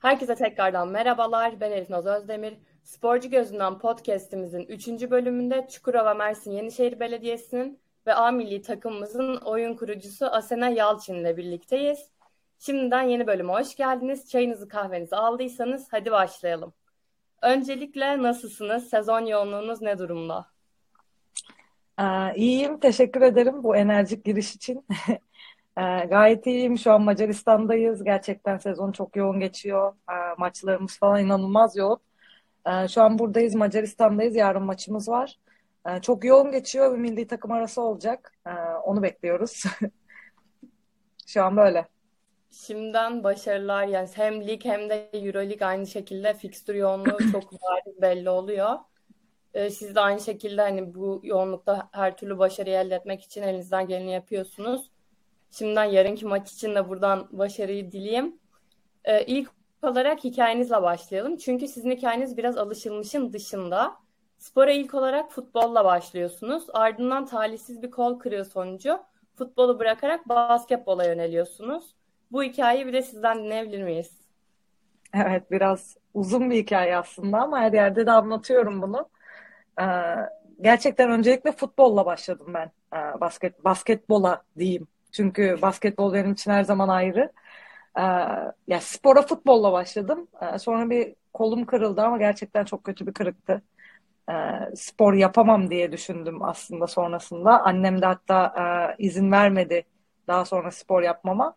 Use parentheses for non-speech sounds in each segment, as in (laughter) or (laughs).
Herkese tekrardan merhabalar. Ben Elif Naz Özdemir. Sporcu Gözünden podcast'imizin 3. bölümünde Çukurova Mersin Yenişehir Belediyesi'nin ve A milli takımımızın oyun kurucusu Asena Yalçın ile birlikteyiz. Şimdiden yeni bölüme hoş geldiniz. Çayınızı kahvenizi aldıysanız hadi başlayalım. Öncelikle nasılsınız? Sezon yoğunluğunuz ne durumda? Ee, iyiyim, teşekkür ederim bu enerjik giriş için. (laughs) Ee, gayet iyiyim. Şu an Macaristan'dayız. Gerçekten sezon çok yoğun geçiyor. Ee, maçlarımız falan inanılmaz yoğun. Ee, şu an buradayız, Macaristan'dayız. Yarın maçımız var. Çok yoğun geçiyor. Bir milli takım arası olacak. Onu bekliyoruz. (laughs) Şu an böyle. Şimdiden başarılar yani hem lig hem de Euroleague aynı şekilde fikstür yoğunluğu (clears throat) çok bariz belli oluyor. Ee, siz de aynı şekilde hani bu yoğunlukta her türlü başarıyı elde etmek için elinizden geleni yapıyorsunuz. Şimdiden yarınki maç için de buradan başarıyı dileyim. Ee, ilk olarak hikayenizle başlayalım. Çünkü sizin hikayeniz biraz alışılmışın dışında. Spora ilk olarak futbolla başlıyorsunuz. Ardından talihsiz bir kol kırığı sonucu futbolu bırakarak basketbola yöneliyorsunuz. Bu hikayeyi bir de sizden dinleyebilir miyiz? Evet biraz uzun bir hikaye aslında ama her yerde de anlatıyorum bunu. Ee, gerçekten öncelikle futbolla başladım ben. Ee, basket basketbola diyeyim. Çünkü basketbol benim için her zaman ayrı. Ee, ya spora futbolla başladım. Ee, sonra bir kolum kırıldı ama gerçekten çok kötü bir kırıktı. Ee, spor yapamam diye düşündüm aslında sonrasında. Annem de hatta e, izin vermedi daha sonra spor yapmama.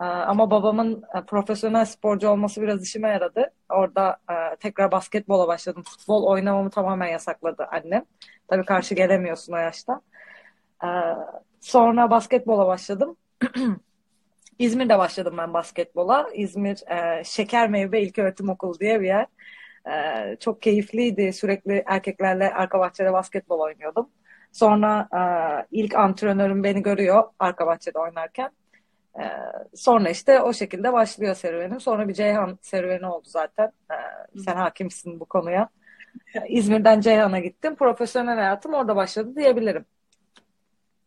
Ee, ama babamın e, profesyonel sporcu olması biraz işime yaradı. Orada e, tekrar basketbola başladım. Futbol oynamamı tamamen yasakladı annem. Tabii karşı gelemiyorsun o yaşta. Ee, sonra basketbola başladım. (clears throat) İzmir'de başladım ben basketbola. İzmir e, Şeker Meyve İlköğretim Okulu diye bir yer. E, çok keyifliydi. Sürekli erkeklerle arka bahçede basketbol oynuyordum. Sonra e, ilk antrenörüm beni görüyor arka bahçede oynarken. E, sonra işte o şekilde başlıyor serüvenim. Sonra bir Ceyhan serüveni oldu zaten. E, sen hakimsin bu konuya. İzmir'den Ceyhan'a gittim. Profesyonel hayatım orada başladı diyebilirim.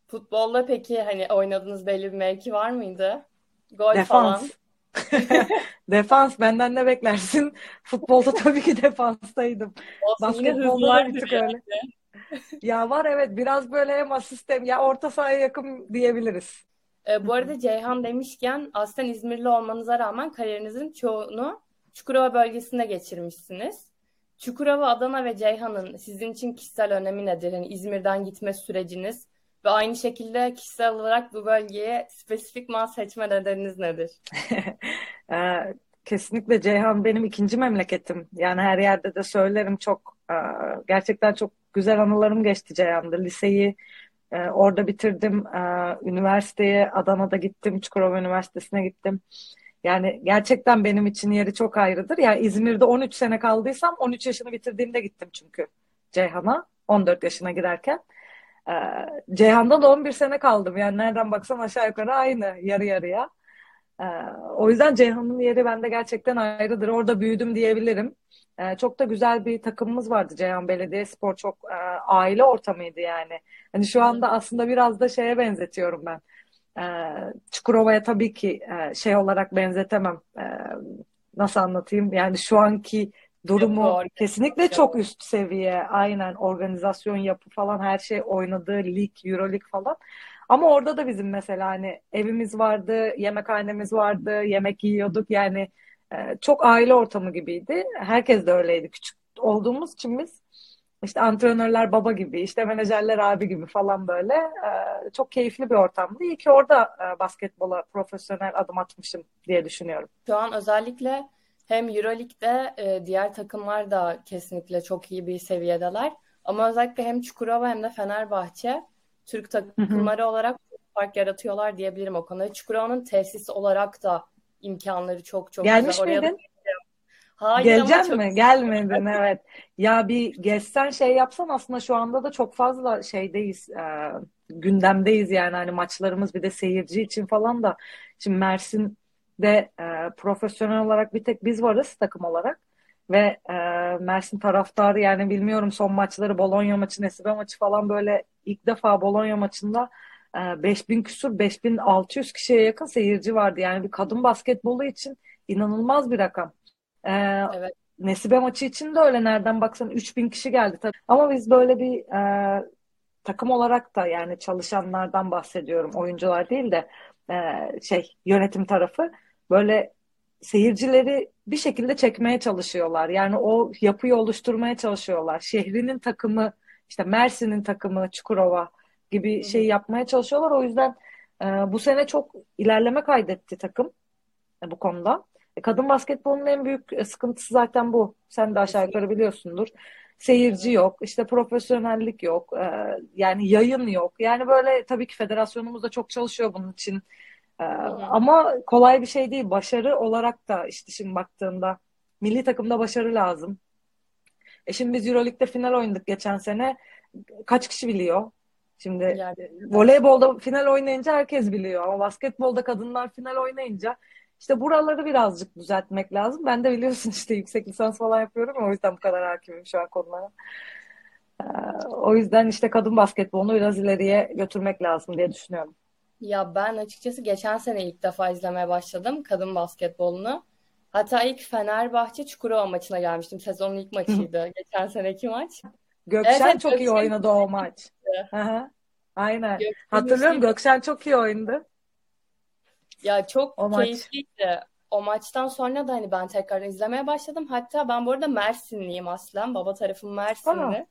Futbolda peki hani oynadığınız belli bir mevki var mıydı? Gol Defans. falan. (laughs) Defans benden ne beklersin? (laughs) Futbolda tabii ki defanstaydım. Olsun Basketbolda da bir vardır tık yani. öyle. (laughs) Ya var evet biraz böyle hem asist hem ya orta sahaya yakın diyebiliriz. E, bu arada Ceyhan demişken aslen İzmirli olmanıza rağmen kariyerinizin çoğunu Çukurova bölgesinde geçirmişsiniz. Çukurova, Adana ve Ceyhan'ın sizin için kişisel önemi nedir? Yani İzmir'den gitme süreciniz ve aynı şekilde kişisel olarak bu bölgeye spesifik mal seçme nedeniniz nedir? (laughs) Ee, kesinlikle Ceyhan benim ikinci memleketim. Yani her yerde de söylerim çok e, gerçekten çok güzel anılarım geçti Ceyhan'da. Liseyi e, orada bitirdim. E, üniversiteye Adana'da gittim. Çukurova Üniversitesi'ne gittim. Yani gerçekten benim için yeri çok ayrıdır. Yani İzmir'de 13 sene kaldıysam 13 yaşını bitirdiğimde gittim çünkü Ceyhan'a 14 yaşına girerken. Ee, Ceyhan'da da 11 sene kaldım. Yani nereden baksan aşağı yukarı aynı yarı yarıya. Ee, o yüzden Ceyhan'ın yeri bende gerçekten ayrıdır. Orada büyüdüm diyebilirim. Ee, çok da güzel bir takımımız vardı Ceyhan Belediyespor. Çok e, aile ortamıydı yani. Hani şu anda aslında biraz da şeye benzetiyorum ben. Ee, Çukurova'ya tabii ki e, şey olarak benzetemem. Ee, nasıl anlatayım? Yani şu anki Yapı, durumu kesinlikle organizasyon. çok üst seviye. Aynen organizasyon yapı falan her şey oynadığı lig, Euroleague falan. Ama orada da bizim mesela hani evimiz vardı, yemekhanemiz vardı, yemek yiyorduk. Yani e, çok aile ortamı gibiydi. Herkes de öyleydi. Küçük olduğumuz için biz işte antrenörler baba gibi, işte menajerler abi gibi falan böyle. E, çok keyifli bir ortamdı. İyi ki orada e, basketbola profesyonel adım atmışım diye düşünüyorum. Şu an özellikle hem Euroleague'de e, diğer takımlar da kesinlikle çok iyi bir seviyedeler. Ama özellikle hem Çukurova hem de Fenerbahçe Türk takımları olarak çok fark yaratıyorlar diyebilirim o konuda. Çukurova'nın tesis olarak da imkanları çok çok güzel. Gelmiş Oraya da miydin? hayır çok mi? Gelmedin evet. Ya bir gezsen şey yapsan aslında şu anda da çok fazla şeydeyiz. e, gündemdeyiz yani hani maçlarımız bir de seyirci için falan da. Şimdi Mersin'de e, profesyonel olarak bir tek biz varız takım olarak. Ve e, Mersin taraftarı yani bilmiyorum son maçları Bologna maçı, Nesibe maçı falan böyle ilk defa Bologna maçında e, 5000 küsur 5600 kişiye yakın seyirci vardı. Yani bir kadın basketbolu için inanılmaz bir rakam. Ee, Evet. Nesibe maçı için de öyle nereden baksan 3000 kişi geldi tabii. Ama biz böyle bir e, takım olarak da yani çalışanlardan bahsediyorum. Oyuncular değil de e, şey yönetim tarafı böyle seyircileri bir şekilde çekmeye çalışıyorlar. Yani o yapıyı oluşturmaya çalışıyorlar. Şehrinin takımı, işte Mersin'in takımı, Çukurova gibi şey yapmaya çalışıyorlar. O yüzden e, bu sene çok ilerleme kaydetti takım e, bu konuda. E, kadın basketbolunun en büyük e, sıkıntısı zaten bu. Sen de aşağı yukarı biliyorsundur. Seyirci yok, işte profesyonellik yok, e, yani yayın yok. Yani böyle tabii ki federasyonumuz da çok çalışıyor bunun için. E, ama kolay bir şey değil. Başarı olarak da işte şimdi baktığında milli takımda başarı lazım. E şimdi biz Euroleague'de final oynadık geçen sene. Kaç kişi biliyor? Şimdi Yani, voleybolda final oynayınca herkes biliyor ama basketbolda kadınlar final oynayınca işte buraları birazcık düzeltmek lazım. Ben de biliyorsun işte yüksek lisans falan yapıyorum ya, o yüzden bu kadar hakimim şu an konulara. Ee, o yüzden işte kadın basketbolunu biraz ileriye götürmek lazım diye düşünüyorum. Ya ben açıkçası geçen sene ilk defa izlemeye başladım kadın basketbolunu. Hatta ilk Fenerbahçe Çukurova maçına gelmiştim. Sezonun ilk maçıydı. (laughs) Geçen seneki maç. Gökşen Evet, çok iyi Gökşen oynadı o maç. (laughs) Hı. Aynen. Gökçe'nin Hatırlıyorum şey- Gökşen çok iyi oynadı. Ya çok O maç. keyifliydi. O maçtan sonra da hani ben tekrar izlemeye başladım. Hatta ben bu arada Mersinliyim aslen. Baba tarafım Mersinli.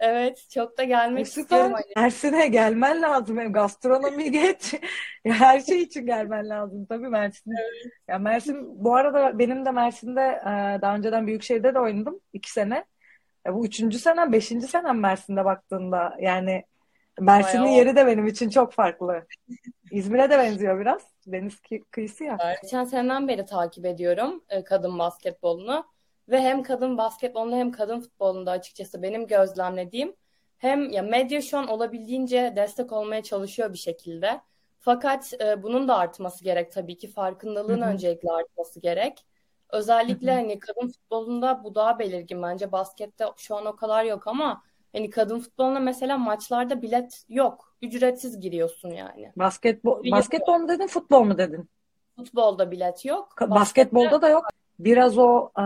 Evet, çok da gelmek E, istiyorum süper. hani. Mersin'e gelmen lazım. Hem gastronomi (laughs) geç. Ya her şey için gelmen lazım tabii Mersin. Ya Mersin bu arada benim de Mersin'de e, daha önceden Büyükşehir'de de oynadım. iki sene. E, bu üçüncü senem, beşinci senem Mersin'de baktığında. Yani Mersin'in Bayağı yeri de benim için çok farklı. İzmir'e de benziyor biraz. Deniz kı- kıyısı ya. Geçen seneden beri takip ediyorum e, kadın basketbolunu ve hem kadın basketbolunu hem kadın futbolunda açıkçası benim gözlemlediğim hem ya medya şu an olabildiğince destek olmaya çalışıyor bir şekilde. Fakat e, bunun da artması gerek tabii ki farkındalığın Hı hı. öncelikle artması gerek. Özellikle hı. hani kadın futbolunda bu daha belirgin bence baskette şu an o kadar yok ama hani kadın futboluna mesela maçlarda bilet yok. Ücretsiz giriyorsun yani. Basketbol, basketbol mu dedin, futbol mu dedin? futbolda bilet yok. Baskette Basketbolda da yok. Biraz o e,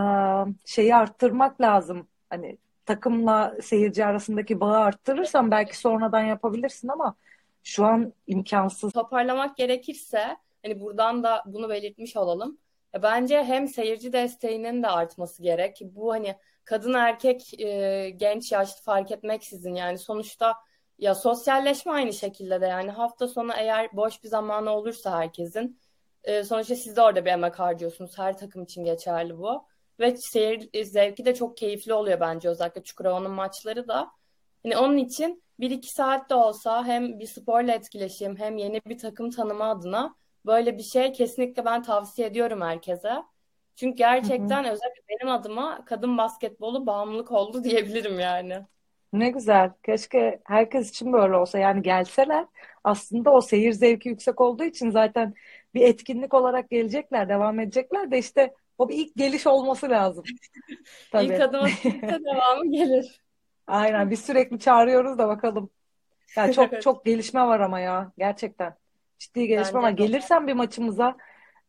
şeyi arttırmak lazım. Hani takımla seyirci arasındaki bağı arttırırsan belki sonradan yapabilirsin ama şu an imkansız. toparlamak gerekirse hani buradan da bunu belirtmiş olalım. Ya bence hem seyirci desteğinin de artması gerek. Bu hani kadın erkek e, genç yaşlı fark etmeksizin yani sonuçta ya sosyalleşme aynı şekilde de yani hafta sonu eğer boş bir zamanı olursa herkesin e, sonuçta siz de orada bir emek harcıyorsunuz. Her takım için geçerli bu. Ve seyir e, zevki de çok keyifli oluyor bence özellikle Çukurova'nın maçları da. Hani onun için bir iki saat de olsa hem bir sporla etkileşim hem yeni bir takım tanıma adına böyle bir şey kesinlikle ben tavsiye ediyorum herkese. Çünkü Hı hı. gerçekten özellikle benim adıma kadın basketbolu bağımlılık oldu diyebilirim yani. Ne güzel. Keşke herkes için böyle olsa. Yani gelseler aslında o seyir zevki yüksek olduğu için zaten bir etkinlik olarak gelecekler, devam edecekler de işte o bir ilk geliş olması lazım. (laughs) İlk Tabii. adım atılırsa devamı gelir. Aynen. Biz sürekli çağırıyoruz da bakalım. Ya (laughs) çok çok gelişme var ama ya gerçekten. Ciddi gelişme de. Gelirsen bir maçımıza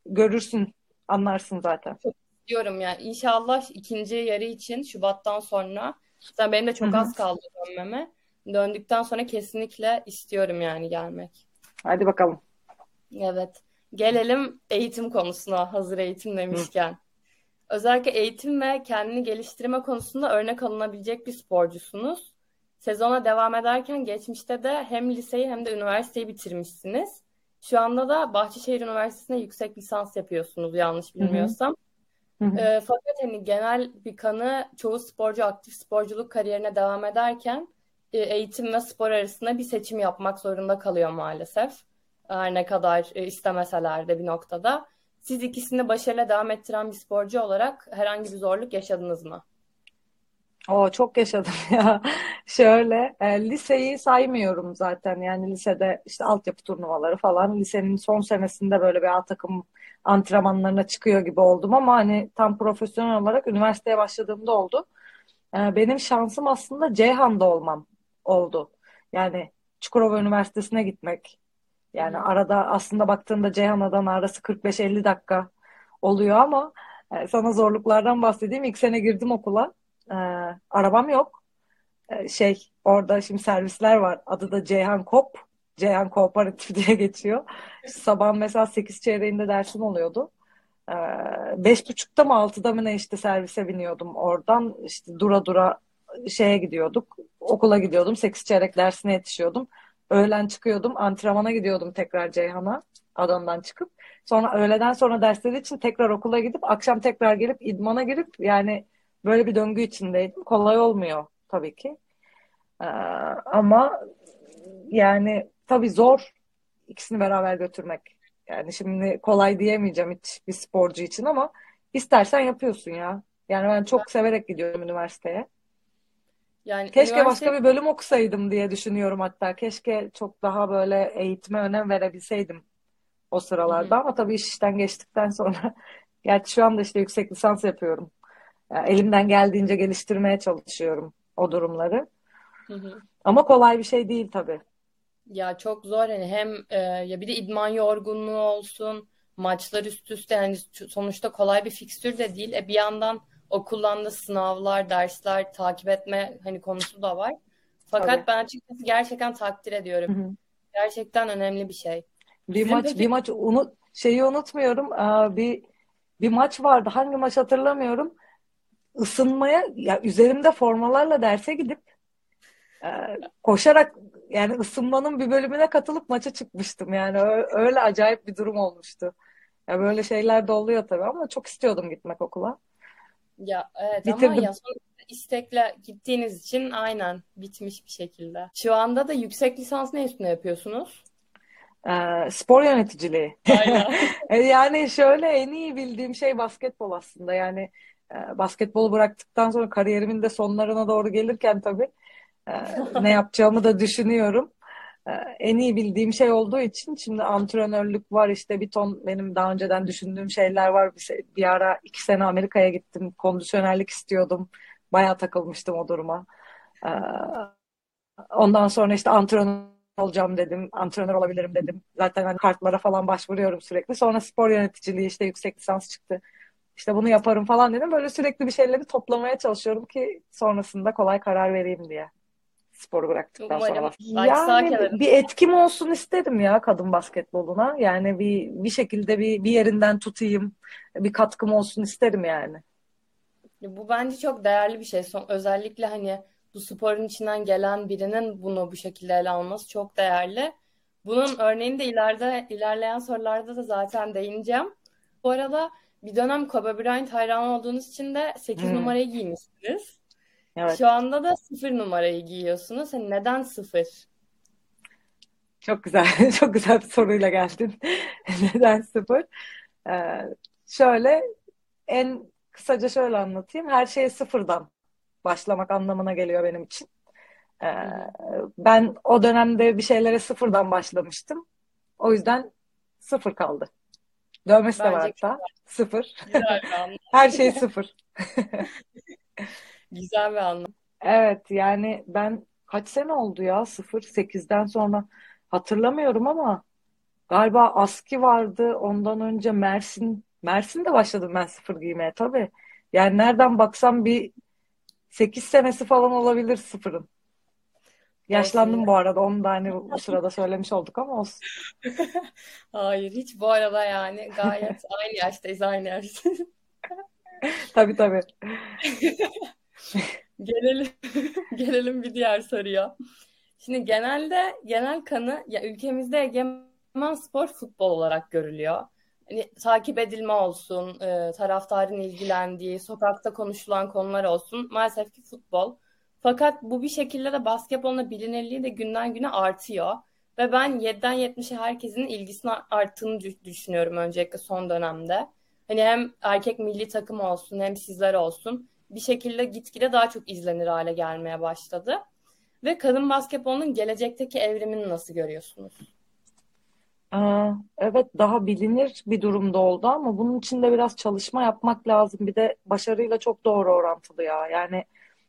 görürsün, anlarsın zaten. Çok istiyorum yani. İnşallah ikinci yarı için Şubat'tan sonra zaten benim de çok hı. az kaldı dönmeme. Döndükten sonra kesinlikle istiyorum yani gelmek. Hadi bakalım. Evet. Gelelim eğitim konusuna hazır eğitim Hı. demişken. Özellikle eğitim ve kendini geliştirme konusunda örnek alınabilecek bir sporcusunuz. Sezona devam ederken geçmişte de hem liseyi hem de üniversiteyi bitirmişsiniz. Şu anda da Bahçeşehir Üniversitesi'nde yüksek lisans yapıyorsunuz yanlış Hı hı. bilmiyorsam. Hı hı. Ee, fakat hani genel bir kanı çoğu sporcu aktif sporculuk kariyerine devam ederken e, eğitim ve spor arasında bir seçim yapmak zorunda kalıyor maalesef. Her ne kadar e, istemeseler de bir noktada. Siz ikisini başarıyla devam ettiren bir sporcu olarak herhangi bir zorluk yaşadınız mı? O çok yaşadım (laughs) ya. Şöyle e, liseyi saymıyorum zaten. Yani lisede işte altyapı turnuvaları falan. Lisenin son senesinde böyle bir A takım antrenmanlarına çıkıyor gibi oldum ama hani tam profesyonel olarak üniversiteye başladığımda oldu. E, benim şansım aslında Ceyhan'da olmam oldu. Yani Çukurova Üniversitesi'ne gitmek. Yani arada aslında baktığında Ceyhan'dan arası 45-50 dakika oluyor ama E, sana zorluklardan bahsedeyim. İlk sene girdim okula. E, arabam yok. E, şey orada şimdi servisler var. Adı da Ceyhan Kop. Ceyhan Kooperatif (laughs) diye geçiyor. Sabah mesela 8 çeyreğinde dersim oluyordu. Beş buçukta mı altıda mı ne işte servise biniyordum oradan işte dura dura şeye gidiyorduk okula gidiyordum sekiz çeyrek dersine yetişiyordum öğlen çıkıyordum antrenmana gidiyordum tekrar Ceyhan'a Adana'dan çıkıp sonra öğleden sonra dersleri için tekrar okula gidip akşam tekrar gelip idmana girip yani böyle bir döngü içindeydim kolay olmuyor tabii ki ee, ama yani tabii zor ikisini beraber götürmek yani şimdi kolay diyemeyeceğim hiç bir sporcu için ama istersen yapıyorsun ya. Yani ben çok severek gidiyorum üniversiteye. Yani Keşke üniversite... başka bir bölüm okusaydım diye düşünüyorum hatta. Keşke çok daha böyle eğitime önem verebilseydim o sıralarda. Hı-hı. Ama tabii iş işten geçtikten sonra (laughs) gerçi şu anda işte yüksek lisans yapıyorum. Yani elimden geldiğince geliştirmeye çalışıyorum o durumları. Hı-hı. Ama kolay bir şey değil tabii. Ya çok zor hani hem e, ya bir de idman yorgunluğu olsun maçlar üst üste yani sonuçta kolay bir fikstür de değil. E bir yandan okuldan da sınavlar, dersler takip etme hani konusu da var. Fakat Tabii. ben açıkçası gerçekten takdir ediyorum. Hı hı. Gerçekten önemli bir şey. Bir Bizim maç peki... bir maç unut şeyi unutmuyorum. Aa, bir bir maç vardı. Hangi maç hatırlamıyorum. Isınmaya ya üzerimde formalarla derse gidip e, koşarak yani ısınmanın bir bölümüne katılıp maça çıkmıştım. Yani öyle acayip bir durum olmuştu. Ya böyle şeyler de oluyor tabii ama çok istiyordum gitmek okula. Ya evet Bitirdim. ama ya istekle gittiğiniz için aynen bitmiş bir şekilde. Şu anda da yüksek lisans ne üstüne yapıyorsunuz? Ee, spor yöneticiliği. Aynen. (laughs) E, yani şöyle en iyi bildiğim şey basketbol aslında. Yani e, basketbolu bıraktıktan sonra kariyerimin de sonlarına doğru gelirken tabii ee, ne yapacağımı da düşünüyorum. Ee, en iyi bildiğim şey olduğu için şimdi antrenörlük var işte bir ton benim daha önceden düşündüğüm şeyler var. Bir, şey, bir ara iki sene Amerika'ya gittim. Kondisyonerlik istiyordum. Bayağı takılmıştım o duruma. Ee, ondan sonra işte antrenör olacağım dedim. Antrenör olabilirim dedim. Zaten hani kartlara falan başvuruyorum sürekli. Sonra spor yöneticiliği işte yüksek lisans çıktı. İşte bunu yaparım falan dedim. Böyle sürekli bir şeyleri toplamaya çalışıyorum ki sonrasında kolay karar vereyim diye sporu bıraktıktan Umarım. sonra. Yani bir etkim olsun isterim ya kadın basketboluna. Yani bir bir şekilde bir bir yerinden tutayım, bir katkım olsun isterim yani. Bu bence çok değerli bir şey. Son, özellikle hani bu sporun içinden gelen birinin bunu bu şekilde ele alması çok değerli. Bunun örneğini de ileride ilerleyen sorularda da zaten değineceğim. Bu arada bir dönem Kobe Bryant hayranı olduğunuz için de 8 hmm. numarayı giymişsiniz. Evet. Şu anda da sıfır numarayı giyiyorsunuz. Hani neden sıfır? Çok güzel, (laughs) çok güzel bir soruyla geldin. (laughs) neden sıfır? Ee, şöyle en kısaca şöyle anlatayım. Her şeye sıfırdan başlamak anlamına geliyor benim için. Ee, ben o dönemde bir şeylere sıfırdan başlamıştım. O yüzden sıfır kaldı. Dövmesi de var hatta. Sıfır. (laughs) Her şey sıfır. Güzel bir anlam. Evet yani ben kaç sene oldu ya 08'den sonra hatırlamıyorum ama galiba Aski vardı ondan önce Mersin Mersin'de başladım ben sıfır giymeye tabii. Yani nereden baksam bir 8 senesi falan olabilir sıfırın. Yaşlandım bu arada. Onu da hani bu sırada söylemiş olduk ama olsun. (laughs) Hayır hiç bu arada yani gayet (laughs) aynı yaştayız aynı yaşta. tabii tabii. (laughs) Gelelim (laughs) gelelim bir diğer soruya. Şimdi genelde genel kanı ya ülkemizde egemen spor futbol olarak görülüyor. Hani takip edilme olsun, e, taraftarın ilgilendiği, sokakta konuşulan konular olsun. Maalesef ki futbol. Fakat bu bir şekilde de basketbolun bilinirliği de günden güne artıyor. Ve ben 7'den 70'e herkesin ilgisini arttığını düşünüyorum öncelikle son dönemde. Hani hem erkek milli takım olsun hem sizler olsun bir şekilde gitgide daha çok izlenir hale gelmeye başladı. Ve kadın basketbolunun gelecekteki evrimini nasıl görüyorsunuz? Evet daha bilinir bir durumda oldu ama bunun için de biraz çalışma yapmak lazım. Bir de başarıyla çok doğru orantılı ya. Yani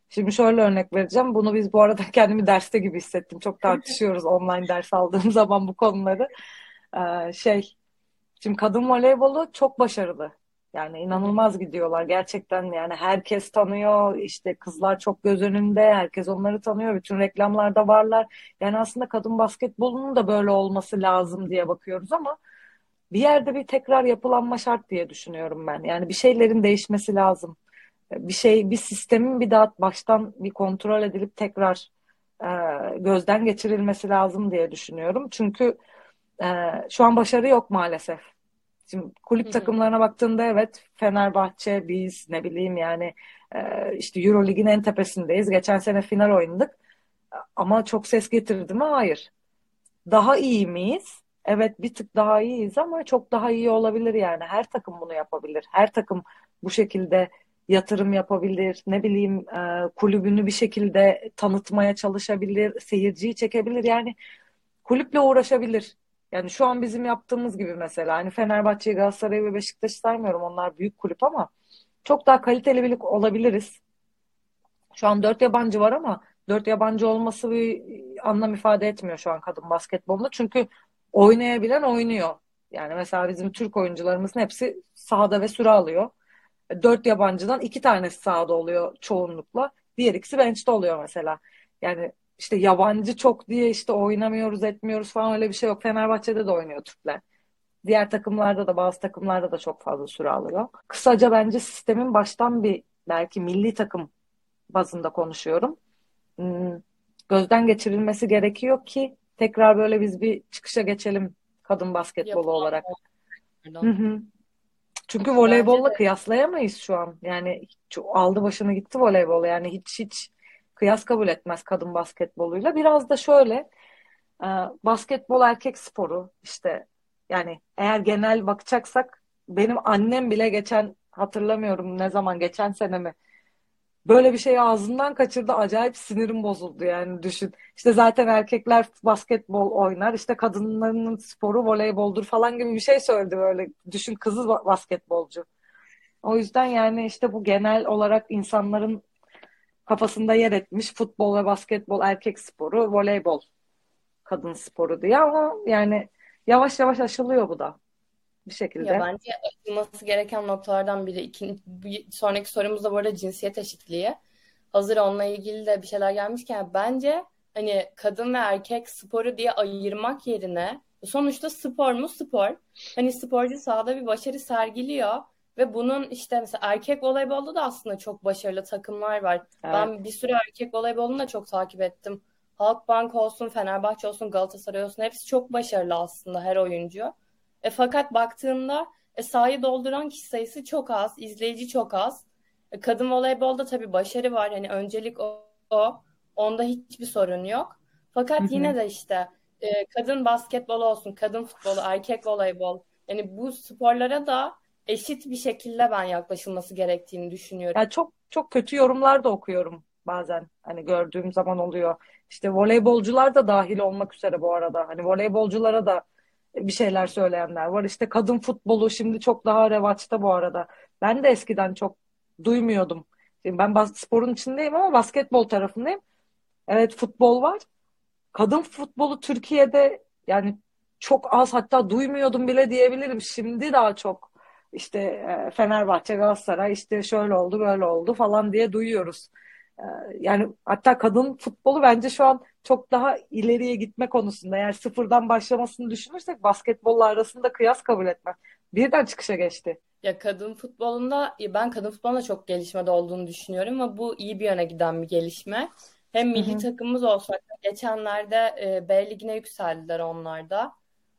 şimdi şöyle örnek vereceğim. Bunu biz bu arada (laughs) kendimi derste gibi hissettim. Çok tartışıyoruz (laughs) online ders aldığım zaman bu konuları. Ee, şey, şimdi kadın voleybolu çok başarılı. Yani inanılmaz gidiyorlar gerçekten yani herkes tanıyor işte kızlar çok göz önünde herkes onları tanıyor bütün reklamlarda varlar. Yani aslında kadın basketbolunun da böyle olması lazım diye bakıyoruz ama bir yerde bir tekrar yapılanma şart diye düşünüyorum ben. Yani bir şeylerin değişmesi lazım. Bir şey bir sistemin bir daha baştan bir kontrol edilip tekrar e, gözden geçirilmesi lazım diye düşünüyorum. Çünkü e, şu an başarı yok maalesef. Şimdi kulüp takımlarına baktığında evet Fenerbahçe biz ne bileyim yani e, işte Eurolig'in en tepesindeyiz. Geçen sene final oynadık. Ama çok ses getirdi mi? Hayır. Daha iyi miyiz? Evet bir tık daha iyiyiz ama çok daha iyi olabilir yani. Her takım bunu yapabilir. Her takım bu şekilde yatırım yapabilir. Ne bileyim e, kulübünü bir şekilde tanıtmaya çalışabilir. Seyirciyi çekebilir. Yani kulüple uğraşabilir. Yani şu an bizim yaptığımız gibi mesela hani Fenerbahçe'yi, Galatasaray'ı ve Beşiktaş'ı saymıyorum. Onlar büyük kulüp ama çok daha kaliteli bir olabiliriz. Şu an dört yabancı var ama dört yabancı olması bir anlam ifade etmiyor şu an kadın basketbolunda. Çünkü oynayabilen oynuyor. Yani mesela bizim Türk oyuncularımızın hepsi sahada ve süre alıyor. Dört yabancıdan iki tanesi sahada oluyor çoğunlukla. Diğer ikisi bench'te oluyor mesela. Yani işte yabancı çok diye işte oynamıyoruz etmiyoruz falan öyle bir şey yok. Fenerbahçe'de de oynuyor Türkler. Diğer takımlarda da bazı takımlarda da çok fazla süre alıyor. Kısaca bence sistemin baştan bir belki milli takım bazında konuşuyorum. Hmm, gözden geçirilmesi gerekiyor ki tekrar böyle biz bir çıkışa geçelim kadın basketbolu Yapalım. olarak. Hı hı. Çünkü voleybolla kıyaslayamayız şu an. Yani aldı başını gitti voleybol. Yani hiç hiç kıyas kabul etmez kadın basketboluyla. Biraz da şöyle e, basketbol erkek sporu işte yani eğer genel bakacaksak benim annem bile geçen hatırlamıyorum ne zaman geçen sene mi böyle bir şey ağzından kaçırdı acayip sinirim bozuldu yani düşün. İşte zaten erkekler basketbol oynar işte kadınların sporu voleyboldur falan gibi bir şey söyledi böyle düşün kızı basketbolcu. O yüzden yani işte bu genel olarak insanların kafasında yer etmiş futbol ve basketbol erkek sporu, voleybol kadın sporu diye ama yani yavaş yavaş aşılıyor bu da bir şekilde. Ya bence aşılması gereken noktalardan biri. İkinci, bir sonraki sorumuz da bu arada cinsiyet eşitliği. Hazır onunla ilgili de bir şeyler gelmişken bence hani kadın ve erkek sporu diye ayırmak yerine sonuçta spor mu spor. Hani sporcu sahada bir başarı sergiliyor ve bunun işte mesela erkek voleybolda da aslında çok başarılı takımlar var. Evet. Ben bir süre erkek voleybolunu da çok takip ettim. Halkbank olsun, Fenerbahçe olsun, Galatasaray olsun hepsi çok başarılı aslında her oyuncu. E, fakat baktığında e, sahayı dolduran kişi sayısı çok az, izleyici çok az. E, kadın voleybolda tabii başarı var. Hani öncelik o, o. Onda hiçbir sorun yok. Fakat Hı-hı. yine de işte e, kadın basketbol olsun, kadın futbolu, erkek voleybol. Yani bu sporlara da eşit bir şekilde ben yaklaşılması gerektiğini düşünüyorum. Ya çok çok kötü yorumlar da okuyorum bazen. Hani gördüğüm zaman oluyor. İşte voleybolcular da dahil olmak üzere bu arada. Hani voleybolculara da bir şeyler söyleyenler var. İşte kadın futbolu şimdi çok daha revaçta bu arada. Ben de eskiden çok duymuyordum. Şimdi ben sporun içindeyim ama basketbol tarafındayım. Evet futbol var. Kadın futbolu Türkiye'de yani çok az hatta duymuyordum bile diyebilirim. Şimdi daha çok işte e, Fenerbahçe, Galatasaray işte şöyle oldu böyle oldu falan diye duyuyoruz. E, yani hatta kadın futbolu bence şu an çok daha ileriye gitme konusunda. Eğer sıfırdan başlamasını düşünürsek basketbolla arasında kıyas kabul etmez. Birden çıkışa geçti. Ya kadın futbolunda ben kadın futbolunda çok gelişmede olduğunu düşünüyorum ama bu iyi bir yöne giden bir gelişme. Hem milli Hı-hı. takımımız olsak geçenlerde e, B ligine yükseldiler onlar da.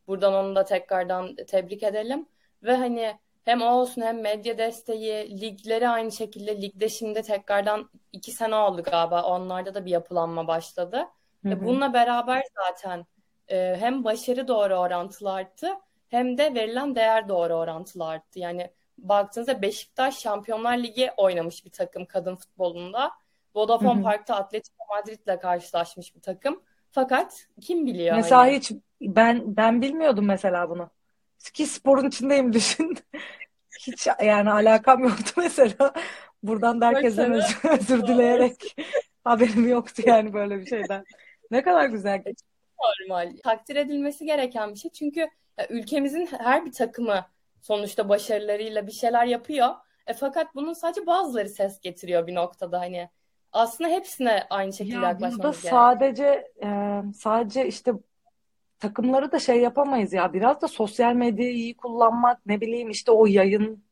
Buradan onu da tekrardan tebrik edelim. Ve hani hem o olsun hem medya desteği, ligleri aynı şekilde ligde şimdi tekrardan iki sene oldu galiba. Onlarda da bir yapılanma başladı. Hı hı. Bununla beraber zaten e, hem başarı doğru orantılı arttı hem de verilen değer doğru orantılı arttı. Yani baktığınızda Beşiktaş Şampiyonlar Ligi oynamış bir takım kadın futbolunda. Vodafone hı hı. Park'ta Atletico Madrid'le karşılaşmış bir takım. Fakat kim biliyor? Mesela hani? hiç ben ben bilmiyordum mesela bunu. Ki sporun içindeyim düşün. Hiç yani alakam yoktu mesela. Buradan da herkesten özür, özür dileyerek haberim yoktu yani böyle bir şeyden. Ne kadar güzel. Normal. Takdir edilmesi gereken bir şey. Çünkü ya, ülkemizin her bir takımı sonuçta başarılarıyla bir şeyler yapıyor. E, fakat bunun sadece bazıları ses getiriyor bir noktada hani. Aslında hepsine aynı şekilde Ya yaklaşmamız gerekiyor. sadece e, sadece işte takımları da şey yapamayız ya. Biraz da sosyal medyayı iyi kullanmak, ne bileyim işte o yayın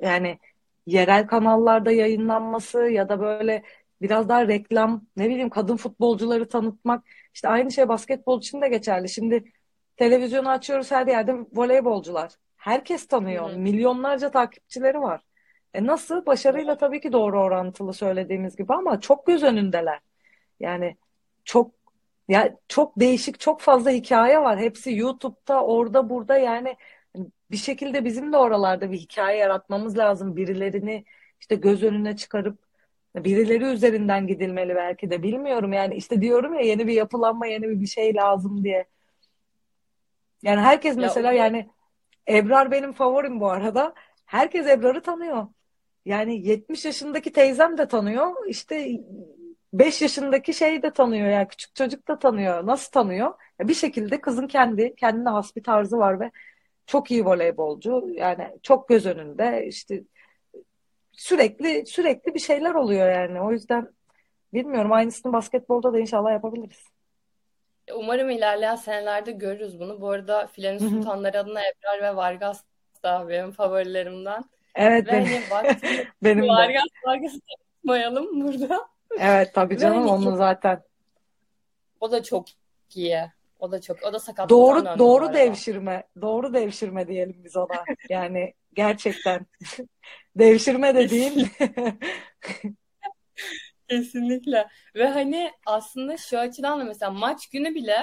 yani yerel kanallarda yayınlanması ya da böyle biraz daha reklam, ne bileyim kadın futbolcuları tanıtmak. İşte aynı şey basketbol için de geçerli. Şimdi televizyonu açıyoruz her yerde voleybolcular. Herkes tanıyor. hı. Milyonlarca takipçileri var. E nasıl? Başarıyla tabii ki doğru orantılı söylediğimiz gibi ama çok göz önündeler. Yani çok ya çok değişik, çok fazla hikaye var. Hepsi YouTube'da, orada, burada yani bir şekilde bizim de oralarda bir hikaye yaratmamız lazım. Birilerini işte göz önüne çıkarıp birileri üzerinden gidilmeli belki de bilmiyorum. Yani işte diyorum ya yeni bir yapılanma, yeni bir bir şey lazım diye. Yani herkes Ya mesela umarım yani Ebrar benim favorim bu arada. Herkes Ebrar'ı tanıyor. Yani 70 yaşındaki teyzem de tanıyor. İşte 5 yaşındaki şey de tanıyor yani küçük çocuk da tanıyor. Nasıl tanıyor? Ya bir şekilde kızın kendi kendine has bir tarzı var ve çok iyi voleybolcu. Yani çok göz önünde. İşte sürekli sürekli bir şeyler oluyor yani. O yüzden bilmiyorum aynısını basketbolda da inşallah yapabiliriz. Umarım ilerleyen senelerde görürüz bunu. Bu arada Filenin. Sultanları adına Ebrar ve Vargas da benim favorilerimden. Evet Ve benim, hani (laughs) baktığımda benim de. Vargas Vargas'ı burada. Evet tabii canım hani onun zaten. o da çok iyi. O da çok o da sakatlıktan Doğru doğru arada. devşirme. Doğru devşirme diyelim biz ona. Yani gerçekten (laughs) devşirme dediğin (laughs) Kesinlikle. Ve hani aslında şu açıdan da mesela maç günü bile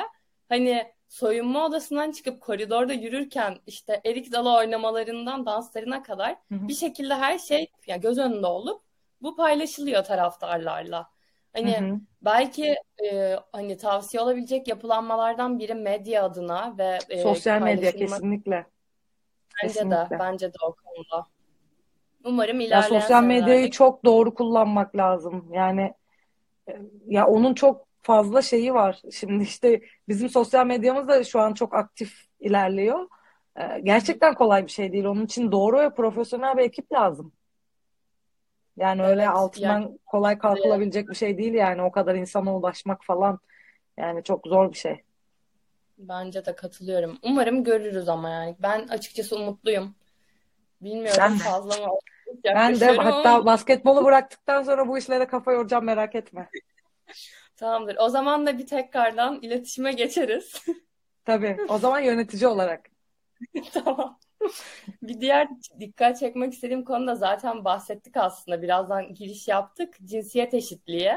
hani soyunma odasından çıkıp koridorda yürürken işte erik dalı oynamalarından danslarına kadar Hı hı, bir şekilde her şey ya göz önünde olup bu paylaşılıyor taraftarlarla. hı Hani hı. belki e, hani tavsiye olabilecek yapılanmalardan biri medya adına ve e, Sosyal medya kesinlikle. bence de Kesinlikle. bence de o konuda. Umarım Ya ilerleyen sosyal medyayı senelerde çok doğru kullanmak lazım. Yani e, ya onun çok fazla şeyi var. Şimdi işte bizim sosyal medyamız da şu an çok aktif ilerliyor. E, Gerçekten kolay bir şey değil. Onun için doğru ve profesyonel bir ekip lazım. Yani öyle evet yani altından kolay kalkılabilecek bir şey değil yani o kadar insana ulaşmak falan. Yani çok zor bir şey. Bence de katılıyorum. Umarım görürüz ama yani. Ben açıkçası umutluyum. Bilmiyorum Ben fazla mı (laughs) Ben de hatta basketbolu bıraktıktan sonra bu işlere kafa yoracağım merak etme. (laughs) tamamdır. O zaman da bir tekrardan iletişime geçeriz. Tabii. O zaman yönetici olarak. (laughs) Tamam. (laughs) Bir diğer dikkat çekmek istediğim konu da zaten bahsettik aslında. Birazdan giriş yaptık. Cinsiyet eşitliği.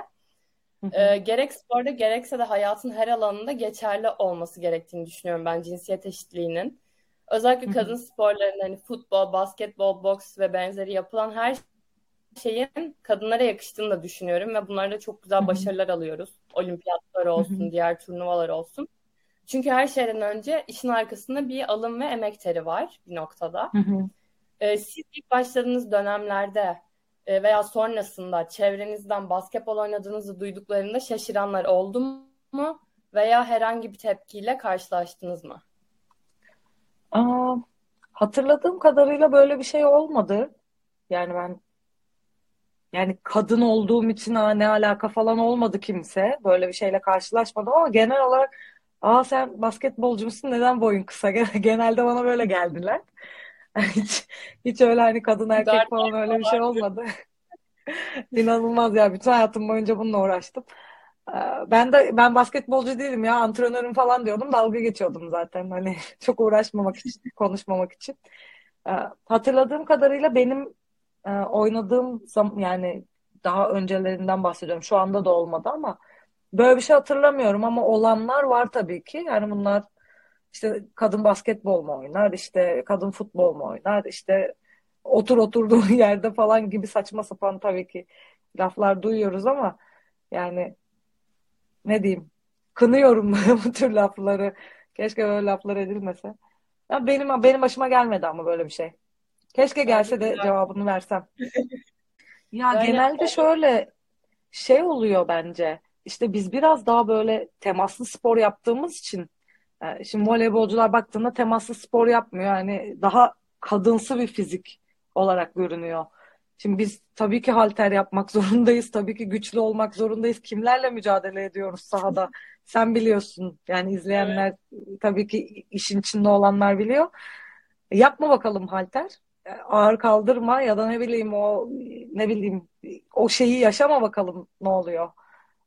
Ee, gerek sporda gerekse de hayatın her alanında geçerli olması gerektiğini düşünüyorum ben cinsiyet eşitliğinin. Özellikle kadın sporlarında hani futbol, basketbol, boks ve benzeri yapılan her şeyin kadınlara yakıştığını da düşünüyorum ve bunlarda çok güzel başarılar alıyoruz. Olimpiyatlar olsun, diğer turnuvalar olsun. Çünkü her şeyden önce işin arkasında bir alım ve emek teri var bir noktada. hı hı. Ee, siz ilk başladığınız dönemlerde e, veya sonrasında çevrenizden basketbol oynadığınızı duyduklarında şaşıranlar oldu mu? Veya herhangi bir tepkiyle karşılaştınız mı? Aa, hatırladığım kadarıyla böyle bir şey olmadı. Yani ben yani kadın olduğum için aa, ne alaka falan olmadı kimse. Böyle bir şeyle karşılaşmadım ama genel olarak aa sen basketbolcu musun neden boyun kısa? (laughs) Genelde bana böyle geldiler. (laughs) Hiç, hiç öyle hani kadın erkek Gardner falan öyle bir şey olmadı. (laughs) İnanılmaz ya. Bütün hayatım boyunca bununla uğraştım. Ee, Ben de ben basketbolcu değilim ya antrenörüm falan diyordum. Dalga geçiyordum zaten. Hani çok uğraşmamak için, konuşmamak için. Ee, Hatırladığım kadarıyla benim e, oynadığım yani daha öncelerinden bahsediyorum. Şu anda da olmadı ama böyle bir şey hatırlamıyorum ama olanlar var tabii ki. Yani bunlar işte kadın basketbol mu oynar, işte kadın futbol mu oynar, işte otur oturduğu (laughs) yerde falan gibi saçma sapan tabii ki laflar duyuyoruz ama yani ne diyeyim kınıyorum (laughs) bu tür lafları. Keşke böyle laflar edilmese. Ya benim benim başıma gelmedi ama böyle bir şey. Keşke gelse de cevabını versem. (laughs) Ya Yani genelde şöyle şey oluyor bence. İşte biz biraz daha böyle temaslı spor yaptığımız için e, şimdi voleybolcular baktığında temaslı spor yapmıyor. Yani daha kadınsı bir fizik olarak görünüyor. Şimdi biz tabii ki halter yapmak (laughs) zorundayız. Tabii ki güçlü olmak zorundayız. Kimlerle mücadele ediyoruz sahada? Sen biliyorsun. Yani izleyenler evet. tabii ki işin içinde olanlar biliyor. Yapma bakalım halter. Ağır kaldırma ya da ne bileyim o ne bileyim o şeyi yaşama bakalım ne oluyor.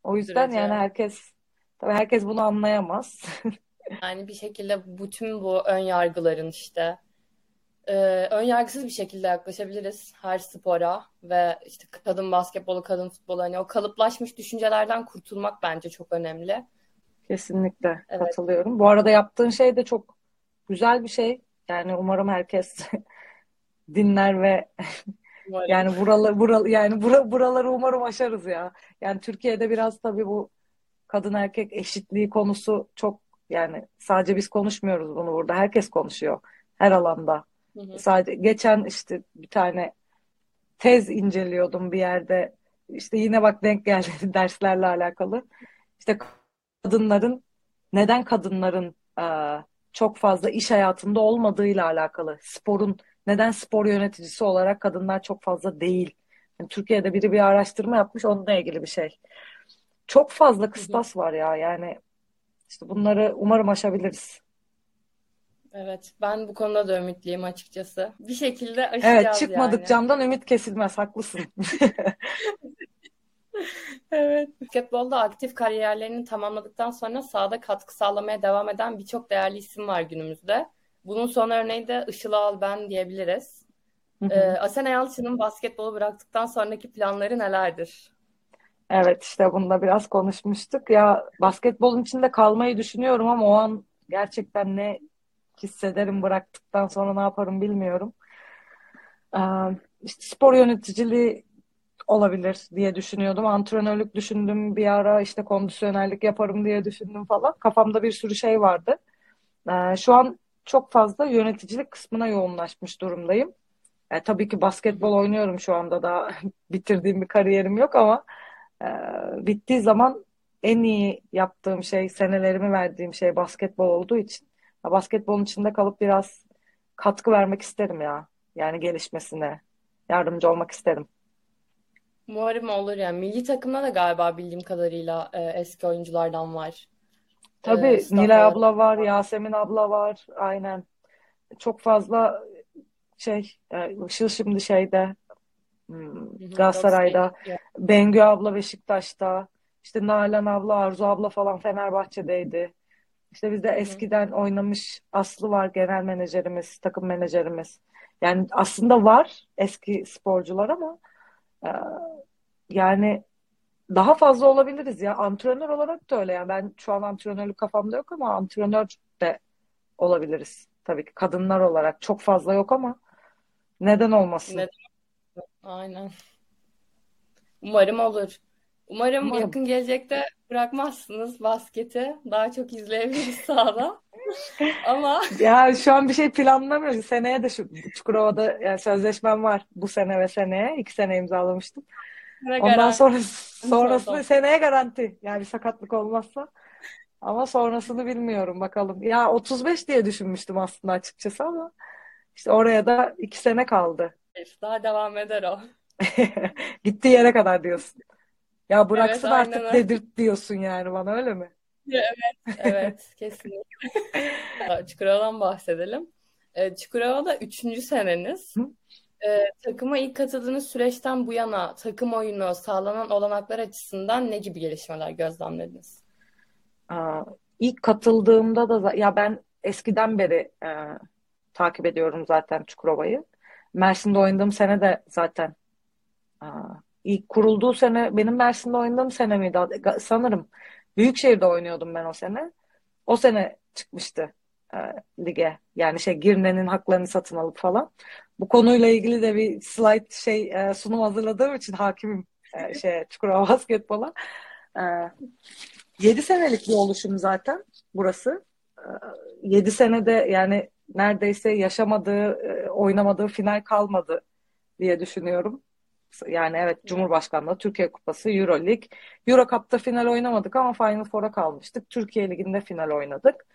O yüzden Sürece. yani herkes tabii herkes bunu anlayamaz. (laughs) yani bir şekilde bütün bu ön yargıların işte e, ön yargısız bir şekilde yaklaşabiliriz her spora ve işte kadın basketbolu, kadın futbolu hani o kalıplaşmış düşüncelerden kurtulmak bence çok önemli. Kesinlikle evet. katılıyorum. Bu arada yaptığın şey de çok güzel bir şey. Yani umarım herkes (laughs) dinler ve umarım. yani buralı, buralı yani bura, buraları umarım aşarız ya. Yani Türkiye'de biraz tabii bu kadın erkek eşitliği konusu çok yani sadece biz konuşmuyoruz bunu burada. Herkes konuşuyor her alanda. Hı hı. Sadece geçen işte bir tane tez inceliyordum bir yerde. İşte yine bak denk geldi (laughs) derslerle alakalı. İşte kadınların neden kadınların e, çok fazla iş hayatında olmadığıyla alakalı. Sporun neden spor yöneticisi olarak kadınlar çok fazla değil. Yani Türkiye'de biri bir araştırma yapmış onunla ilgili bir şey. Çok fazla kıstas var ya yani işte bunları umarım aşabiliriz. Evet, ben bu konuda da ümitliyim açıkçası. Bir şekilde aşacağız Evet, çıkmadık yani. camdan ümit kesilmez, haklısın. (laughs) Evet. Basketbolda aktif kariyerlerini tamamladıktan sonra sahada katkı sağlamaya devam eden birçok değerli isim var günümüzde. Bunun son örneği de Işıl Alben diyebiliriz. Ee, Asena Yalçın'ın basketbolu bıraktıktan sonraki planları nelerdir? Evet işte bunda biraz konuşmuştuk. Ya basketbolun içinde kalmayı düşünüyorum ama o an gerçekten ne hissederim bıraktıktan sonra ne yaparım bilmiyorum. Ee, işte spor yöneticiliği olabilir diye düşünüyordum. Antrenörlük düşündüm bir ara işte kondisyonerlik yaparım diye düşündüm falan. Kafamda bir sürü şey vardı. Ee, şu an çok fazla yöneticilik kısmına yoğunlaşmış durumdayım. E, tabii ki basketbol oynuyorum şu anda da (laughs) bitirdiğim bir kariyerim yok ama e, bittiği zaman en iyi yaptığım şey, senelerimi verdiğim şey basketbol olduğu için ya basketbolun içinde kalıp biraz katkı vermek isterim ya. Yani gelişmesine yardımcı olmak isterim. Umarım olur yani. Milli takımda da galiba bildiğim kadarıyla e, eski oyunculardan var. Tabii e, Nilay abla var, Yasemin abla var. Aynen. Çok fazla şey, e, Işıl şimdi şeyde hmm, Galatasaray'da, Bengü abla Beşiktaş'ta, işte Nalan abla, Arzu abla falan Fenerbahçe'deydi. İşte bizde eskiden oynamış Aslı var genel menajerimiz, takım menajerimiz. Yani aslında var eski sporcular ama e, yani daha fazla olabiliriz ya. Antrenör olarak da öyle. Yani ben şu an antrenörlük kafamda yok ama antrenör de olabiliriz. Tabii ki kadınlar olarak çok fazla yok ama neden olmasın? Neden? Aynen. Umarım olur. Umarım, Umarım yakın gelecekte bırakmazsınız basketi. Daha çok izleyebiliriz (laughs) sahada. Ama (laughs) ya şu an bir şey planlamıyoruz. Seneye de şu Çukurova'da yani sözleşmem var bu sene ve seneye. iki sene imzalamıştım. Ondan sonra sonrasını seneye garanti. Yani sakatlık olmazsa. Ama sonrasını bilmiyorum bakalım. Ya 35 diye düşünmüştüm aslında açıkçası ama işte oraya da iki sene kaldı. Daha devam eder o. (laughs) Gittiği yere kadar diyorsun. Ya bıraksın evet, artık öyle. dedirt diyorsun yani bana öyle mi? Evet, evet (laughs) kesinlikle. Çukurova'dan bahsedelim. Ee, Çukurova'da üçüncü seneniz. Hı? Ee, takıma ilk katıldığınız süreçten bu yana takım oyunu sağlanan olanaklar açısından ne gibi gelişmeler gözlemlediniz? Aa, ilk katıldığımda da ya ben eskiden beri e, takip ediyorum zaten Çukurova'yı. Mersin'de oynadığım sene de zaten aa, ilk kurulduğu sene benim Mersin'de oynadığım sene miydi? Sanırım. Büyükşehir'de oynuyordum ben o sene. O sene çıkmıştı e, lige. Yani şey Girne'nin haklarını satın alıp falan. Bu konuyla ilgili de bir slide şey e, sunum hazırladığım için hakimim e, (laughs) şey Çukurova basketbola. E, 7 senelik bir oluşum zaten burası. E, 7 senede yani neredeyse yaşamadığı, oynamadığı final kalmadı diye düşünüyorum. Yani evet Cumhurbaşkanlığı, Türkiye Kupası, Euro Lig. Euro Cup'ta final oynamadık ama Final Four'a kalmıştık. Türkiye Ligi'nde final oynadık.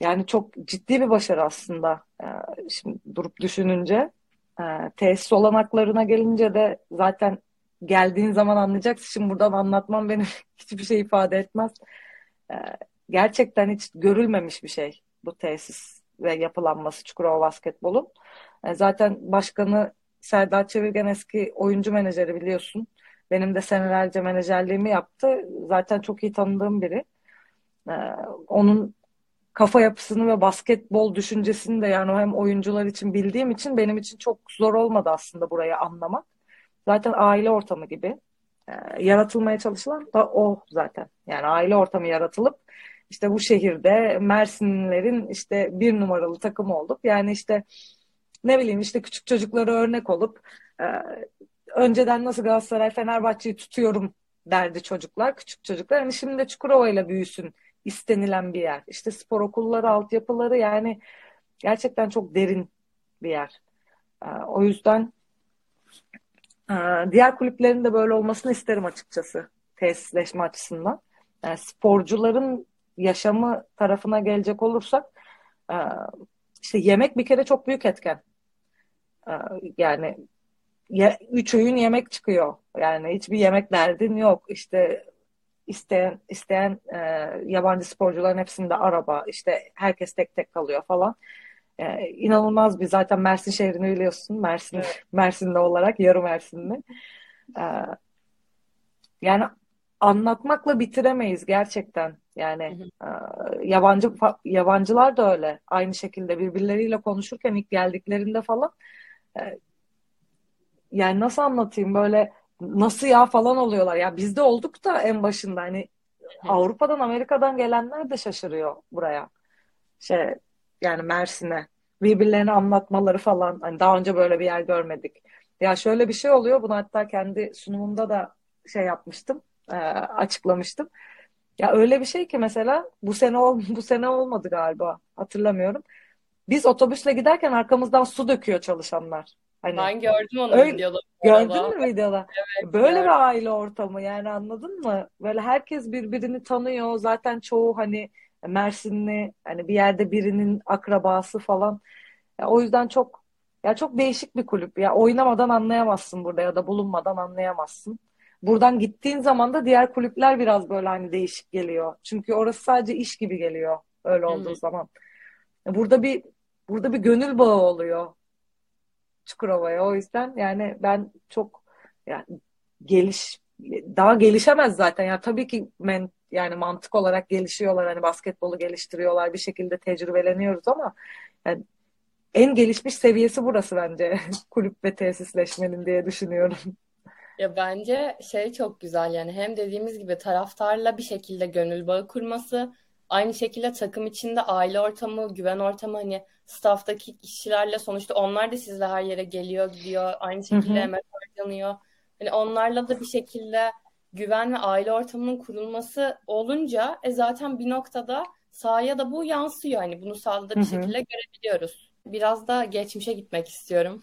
Yani çok ciddi bir başarı aslında. Ee, şimdi durup düşününce. Ee, tesis olanaklarına gelince de zaten geldiğin zaman anlayacaksın. Şimdi buradan anlatmam benim (laughs) hiçbir şey ifade etmez. Ee, gerçekten hiç görülmemiş bir şey bu tesis ve yapılanması Çukurova Basketbol'un. Zaten başkanı Serdar Çevirgen eski oyuncu menajeri biliyorsun. Benim de senelerce menajerliğimi yaptı. Zaten çok iyi tanıdığım biri. Ee, onun kafa yapısını ve basketbol düşüncesini de yani hem oyuncular için bildiğim için benim için çok zor olmadı aslında burayı anlamak. Zaten aile ortamı gibi e, yaratılmaya çalışılan da o zaten. Yani aile ortamı yaratılıp işte bu şehirde Mersinlilerin işte bir numaralı takım olup yani işte ne bileyim işte küçük çocuklara örnek olup e, önceden nasıl Galatasaray Fenerbahçe'yi tutuyorum derdi çocuklar, küçük çocuklar. Hani şimdi de Çukurova ile büyüsün istenilen bir yer. İşte spor okulları, altyapıları yani gerçekten çok derin bir yer. E, o yüzden e, diğer kulüplerin de böyle olmasını isterim açıkçası tesisleşme açısından. Yani sporcuların yaşamı tarafına gelecek olursak e, işte yemek bir kere çok büyük etken. Yani üç öğün yemek çıkıyor. Yani hiçbir yemek derdin yok. İşte isteyen isteyen e, yabancı sporcuların hepsinde araba işte herkes tek tek kalıyor falan. E, inanılmaz bir zaten Mersin şehrini biliyorsun. Mersin evet. Mersinli olarak yarı Mersinli. E, yani anlatmakla bitiremeyiz gerçekten. Yani e, yabancı yabancılar da öyle. Aynı şekilde birbirleriyle konuşurken ilk geldiklerinde falan e, yani nasıl anlatayım böyle nasıl ya falan oluyorlar. Ya bizde olduk da en başında hani Avrupa'dan Amerika'dan gelenler de şaşırıyor buraya. Şey yani Mersin'e birbirlerini anlatmaları falan hani daha önce böyle bir yer görmedik. Ya şöyle bir şey oluyor bunu hatta kendi sunumumda da şey yapmıştım e, açıklamıştım. Ya öyle bir şey ki mesela bu sene ol, (laughs) bu sene olmadı galiba hatırlamıyorum. Biz otobüsle giderken arkamızdan su döküyor çalışanlar. Hani ben gördüm onu öyle, videoda. Gördün mü videoda? Evet, Böyle gördüm. bir aile ortamı yani anladın mı? Böyle herkes birbirini tanıyor. Zaten çoğu hani Mersinli hani bir yerde birinin akrabası falan. Ya, o yüzden çok ya çok değişik bir kulüp. Ya oynamadan anlayamazsın burada ya da bulunmadan anlayamazsın. Buradan gittiğin zaman da diğer kulüpler biraz böyle hani değişik geliyor. Çünkü orası sadece iş gibi geliyor öyle olduğu Hı-hı. zaman. Burada bir burada bir gönül bağı oluyor. Çukurova'ya. O yüzden yani ben çok yani geliş daha gelişemez zaten. Ya tabii ki men, yani mantık olarak gelişiyorlar. Hani basketbolu geliştiriyorlar. Bir şekilde tecrübeleniyoruz ama yani en gelişmiş seviyesi burası bence (laughs) kulüp ve tesisleşmenin diye düşünüyorum. Ya bence şey çok güzel yani hem dediğimiz gibi taraftarla bir şekilde gönül bağı kurması Aynı şekilde takım içinde aile ortamı, güven ortamı hani staff'taki kişilerle sonuçta onlar da sizle her yere geliyor gidiyor. Aynı şekilde hı hı. emek harcanıyor. Hani onlarla da bir şekilde güven ve aile ortamının kurulması olunca e zaten bir noktada sahaya da bu yansıyor. Hani bunu sahada bir şekilde görebiliyoruz. Biraz da geçmişe gitmek istiyorum.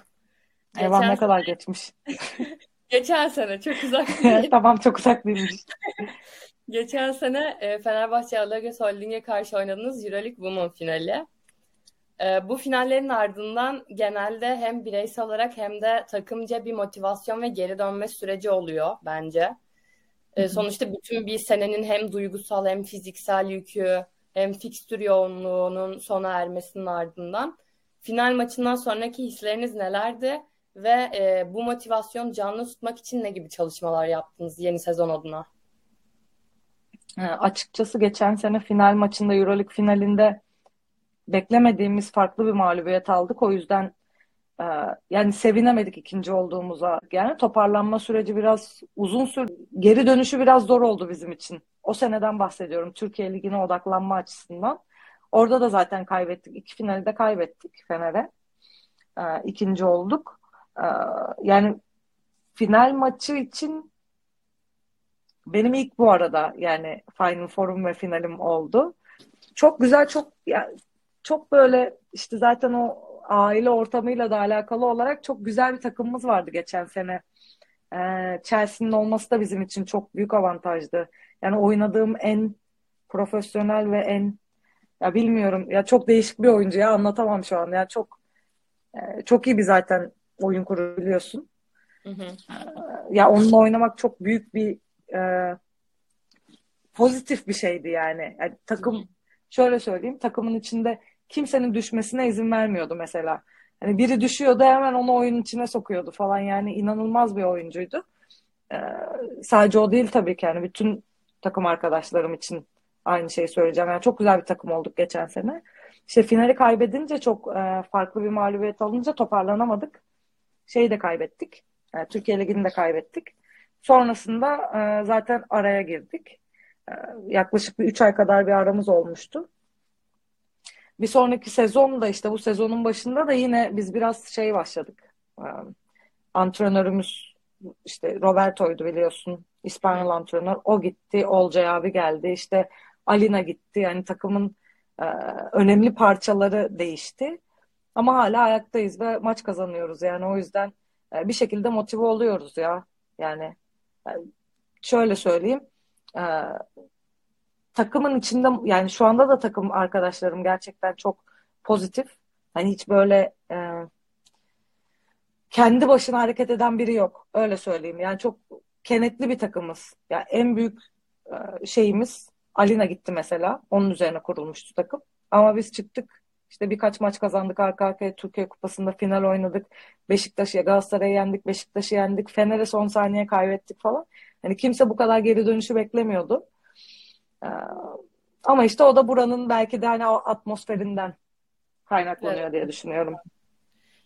Eyvah ne kadar geçmiş. (laughs) Geçen sene çok (laughs) uzak değil. tamam çok uzak değilmiş. (laughs) Geçen sene e, Fenerbahçe Alagöz Holding'e karşı oynadığınız Euroleague Women finali. E, bu finallerin ardından genelde hem bireysel olarak hem de takımca bir motivasyon ve geri dönme süreci oluyor bence. E, sonuçta bütün bir senenin hem duygusal hem fiziksel yükü hem fikstür yoğunluğunun sona ermesinin ardından final maçından sonraki hisleriniz nelerdi ve bu motivasyon canlı tutmak için ne gibi çalışmalar yaptınız yeni sezon adına? E, açıkçası geçen sene final maçında Euroleague finalinde beklemediğimiz farklı bir mağlubiyet aldık. O yüzden e, yani sevinemedik ikinci olduğumuza. Yani toparlanma süreci biraz uzun sürdü. Geri dönüşü biraz zor oldu bizim için. O seneden bahsediyorum Türkiye Ligi'ne odaklanma açısından. Orada da zaten kaybettik. İki finali de kaybettik Fener'e. E, ikinci olduk. E, yani final maçı için benim ilk bu arada yani Final Forum ve finalim oldu. Çok güzel, çok yani çok böyle işte zaten o aile ortamıyla da alakalı olarak çok güzel bir takımımız vardı geçen sene. Ee, Chelsea'nin olması da bizim için çok büyük avantajdı. Yani oynadığım en profesyonel ve en Ya bilmiyorum. Ya çok değişik bir oyuncu ya anlatamam şu an. Ya çok e, çok iyi bir zaten oyun kuru biliyorsun. Hı hı. Ya onunla oynamak çok büyük bir e, pozitif bir şeydi yani. yani takım hı hı. şöyle söyleyeyim takımın içinde kimsenin düşmesine izin vermiyordu mesela. Hani biri düşüyordu hemen onu oyunun içine sokuyordu falan yani inanılmaz bir oyuncuydu. Ee, sadece o değil tabii ki yani bütün takım arkadaşlarım için aynı şeyi söyleyeceğim. Yani çok güzel bir takım olduk geçen sene. İşte finali kaybedince çok e, farklı bir mağlubiyet alınca toparlanamadık. Şeyi de kaybettik. Yani Türkiye Ligi'ni de kaybettik. Sonrasında e, zaten araya girdik. E, yaklaşık bir 3 ay kadar bir aramız olmuştu. Bir sonraki sezon da işte bu sezonun başında da yine biz biraz şey başladık. E, antrenörümüz işte Roberto'ydu biliyorsun. İspanyol antrenör. O gitti. Olcay abi geldi. İşte Alina gitti. Yani takımın önemli parçaları değişti. Ama hala ayaktayız ve maç kazanıyoruz. Yani o yüzden bir şekilde motive oluyoruz ya. Yani şöyle söyleyeyim. E, takımın içinde yani şu anda da takım arkadaşlarım gerçekten çok pozitif. Hani hiç böyle e, kendi başına hareket eden biri yok. Öyle söyleyeyim. Yani çok kenetli bir takımız. Yani en büyük e, şeyimiz Alina gitti mesela. Onun üzerine kurulmuştu takım. Ama biz çıktık. İşte birkaç maç kazandık arka arkaya Türkiye Kupası'nda final oynadık. Beşiktaş'ı Galatasaray'ı yendik, Beşiktaş'ı yendik. Fener'e son saniye kaybettik falan. Yani kimse bu kadar geri dönüşü beklemiyordu. Ee, ama işte o da buranın belki de hani o atmosferinden kaynaklanıyor evet. diye düşünüyorum.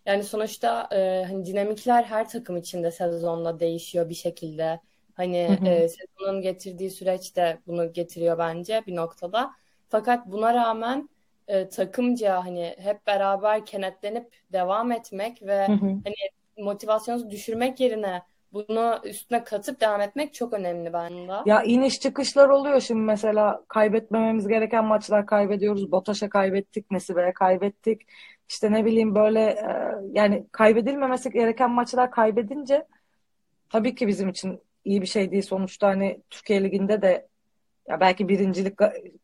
Yani sonuçta e, hani dinamikler her takım içinde sezonla değişiyor bir şekilde. Hani hı hı. E, sezonun getirdiği süreç de bunu getiriyor bence bir noktada. Fakat buna rağmen e, takımca hani hep beraber kenetlenip devam etmek ve hı hı. hani motivasyonunuzu düşürmek yerine bunu üstüne katıp devam etmek çok önemli bence. Ya iniş çıkışlar oluyor şimdi mesela kaybetmememiz gereken maçlar kaybediyoruz. Botaş'a kaybettik, Nesibe'ye kaybettik. İşte ne bileyim böyle e, yani kaybedilmemesi gereken maçlar kaybedince tabii ki bizim için iyi bir şey değil. Sonuçta hani Türkiye Ligi'nde de ya belki birincilik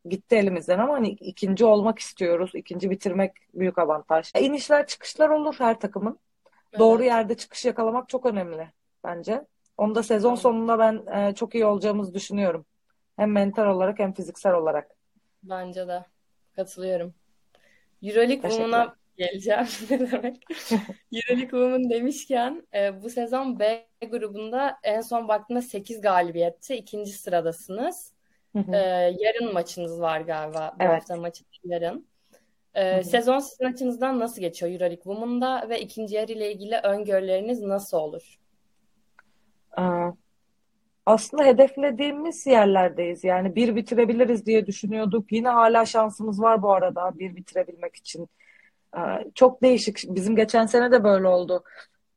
gitti elimizden ama hani ikinci olmak istiyoruz. İkinci bitirmek büyük avantaj. E, inişler çıkışlar olur her takımın. Evet. Doğru yerde çıkış yakalamak çok önemli bence. Onu da sezon sonunda ben e, çok iyi olacağımızı düşünüyorum. Hem mental olarak hem fiziksel olarak. Bence de. Katılıyorum. Euroleague Women'a geleceğim (laughs) ne demek. (laughs) Euroleague Women demişken e, bu sezon B grubunda en son baktığımda 8 galibiyette ikinci sıradasınız. E, yarın maçınız var galiba. Bu evet. hafta maçı yarın. E, sezon sizin açınızdan nasıl geçiyor Euroleague Women'da ve ikinci yarı ile ilgili öngörüleriniz nasıl olur? aslında hedeflediğimiz yerlerdeyiz. Yani bir bitirebiliriz diye düşünüyorduk. Yine hala şansımız var bu arada bir bitirebilmek için. Çok değişik. Bizim geçen sene de böyle oldu.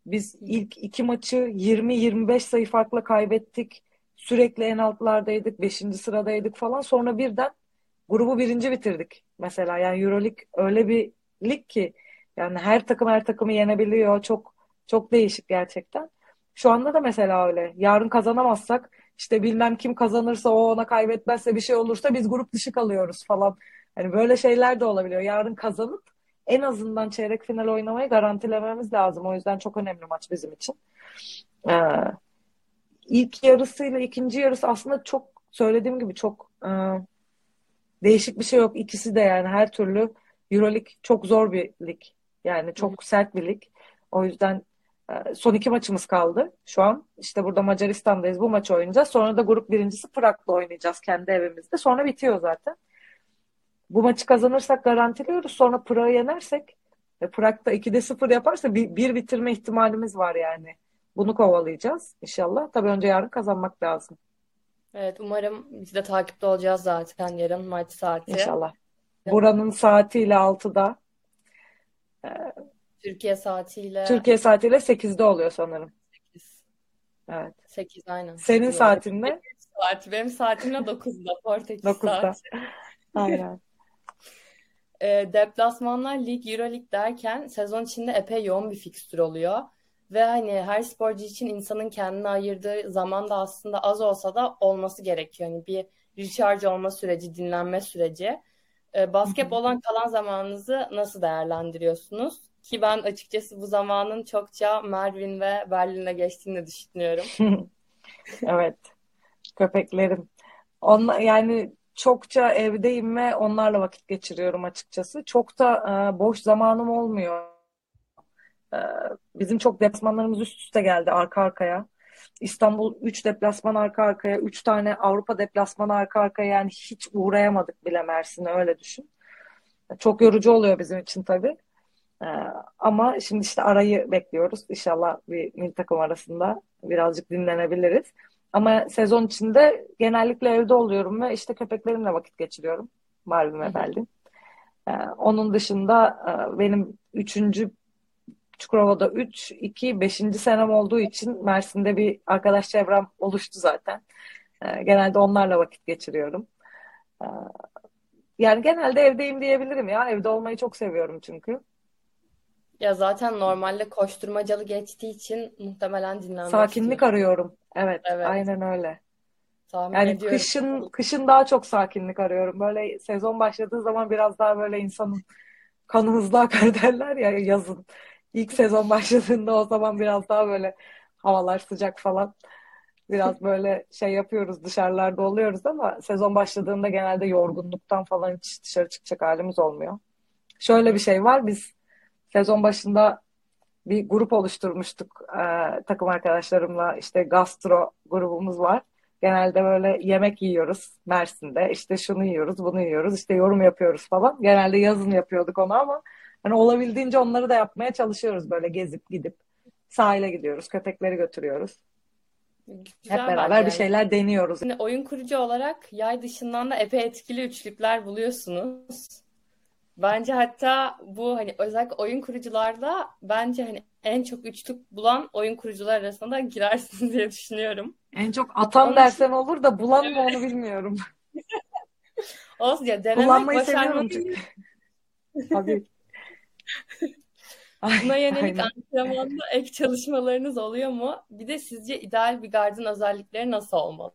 Biz ilk iki maçı 20-25 sayı farkla kaybettik. Sürekli en altlardaydık. Beşinci sıradaydık falan. Sonra birden grubu birinci bitirdik. Mesela yani Euroleague öyle bir lig ki yani her takım her takımı yenebiliyor. Çok çok değişik gerçekten. Şu anda da mesela öyle. Yarın kazanamazsak işte bilmem kim kazanırsa o ona kaybetmezse bir şey olursa biz grup dışı kalıyoruz falan. Hani böyle şeyler de olabiliyor. Yarın kazanıp en azından çeyrek final oynamayı garantilememiz lazım. O yüzden çok önemli maç bizim için. Ee, ilk yarısıyla ikinci yarısı aslında çok söylediğim gibi çok e, değişik bir şey yok. İkisi de yani her türlü Euroleague çok zor bir lig. Yani çok sert bir lig. O yüzden ee, son iki maçımız kaldı şu an. İşte burada Macaristan'dayız. Bu maçı oynayacağız. Sonra da grup birincisi Prag'la oynayacağız kendi evimizde. Sonra bitiyor zaten. Bu maçı kazanırsak garantiliyoruz. Sonra Prag'ı yenersek ve Prag'da 2'de 0 yaparsa bir, bir bitirme ihtimalimiz var yani. Bunu kovalayacağız inşallah. Tabii önce yarın kazanmak lazım. Evet umarım biz de takipte olacağız zaten yarın maç saati. İnşallah. Buranın saatiyle 6'da. Ee, Türkiye saatiyle. Türkiye saatiyle 8'de oluyor sanırım. 8. Evet. 8 aynen. Senin saatin ne? Saat. Benim saatim de 9'da. (laughs) Portekiz 9'da. saati. Aynen. (laughs) e, deplasmanlar lig, Euroleague derken sezon içinde epey yoğun bir fikstür oluyor. Ve hani her sporcu için insanın kendine ayırdığı zaman da aslında az olsa da olması gerekiyor. Yani bir recharge olma süreci, dinlenme süreci. E, basketboldan kalan zamanınızı nasıl değerlendiriyorsunuz? Ki ben açıkçası bu zamanın çokça Mervin ve Berlin'le geçtiğini düşünüyorum. (laughs) Evet, köpeklerim. Onlar, yani çokça evdeyim ve onlarla vakit geçiriyorum açıkçası. Çok da e, boş zamanım olmuyor. E, bizim çok deplasmanlarımız üst üste geldi arka arkaya. İstanbul 3 deplasman arka arkaya, 3 tane Avrupa deplasmanı arka arkaya yani hiç uğrayamadık bile Mersin'e öyle düşün. Çok yorucu oluyor bizim için tabii. Ee, ama şimdi işte arayı bekliyoruz. İnşallah bir milli takım arasında birazcık dinlenebiliriz. Ama sezon içinde genellikle evde oluyorum ve işte köpeklerimle vakit geçiriyorum. Malum ve Berlin. Ee, onun dışında e, benim üçüncü Çukurova'da 3, 2, 5. senem olduğu için Mersin'de bir arkadaş çevrem oluştu zaten. Ee, genelde onlarla vakit geçiriyorum. Ee, yani genelde evdeyim diyebilirim ya. Evde olmayı çok seviyorum çünkü. Ya zaten normalde koşturmacalı geçtiği için muhtemelen dinlenmek Sakinlik istiyorum. arıyorum. Evet, Evet, aynen öyle. tahmin Yani ediyorum. kışın kışın daha çok sakinlik arıyorum. Böyle sezon başladığı zaman biraz daha böyle insanın kanı hızlı akar (laughs) derler ya yazın. İlk sezon (laughs) başladığında o zaman biraz daha böyle havalar sıcak falan. Biraz böyle şey yapıyoruz dışarılarda oluyoruz ama sezon başladığında genelde yorgunluktan falan hiç dışarı çıkacak halimiz olmuyor. Şöyle bir şey var biz sezon başında bir grup oluşturmuştuk e, takım arkadaşlarımla işte gastro grubumuz var. Genelde böyle yemek yiyoruz Mersin'de işte şunu yiyoruz bunu yiyoruz işte yorum yapıyoruz falan. Genelde yazın yapıyorduk onu ama hani olabildiğince onları da yapmaya çalışıyoruz böyle gezip gidip sahile gidiyoruz köpekleri götürüyoruz. Hep Güzel beraber bence bir yani. şeyler deniyoruz. Şimdi oyun kurucu olarak yay dışından da epey etkili üçlükler buluyorsunuz. Bence hatta bu hani özellikle oyun kurucularda bence hani en çok üçlük bulan oyun kurucular arasında da girersiniz (laughs) diye düşünüyorum. En çok atan Onun dersen olur da bulan mı onu bilmiyorum. (laughs) olsun ya denemek Kullanmayı başarmak. Tabii. Buna yönelik aynen. antrenmanda ek çalışmalarınız oluyor mu? Bir de sizce ideal bir gardın özellikleri nasıl olmalı?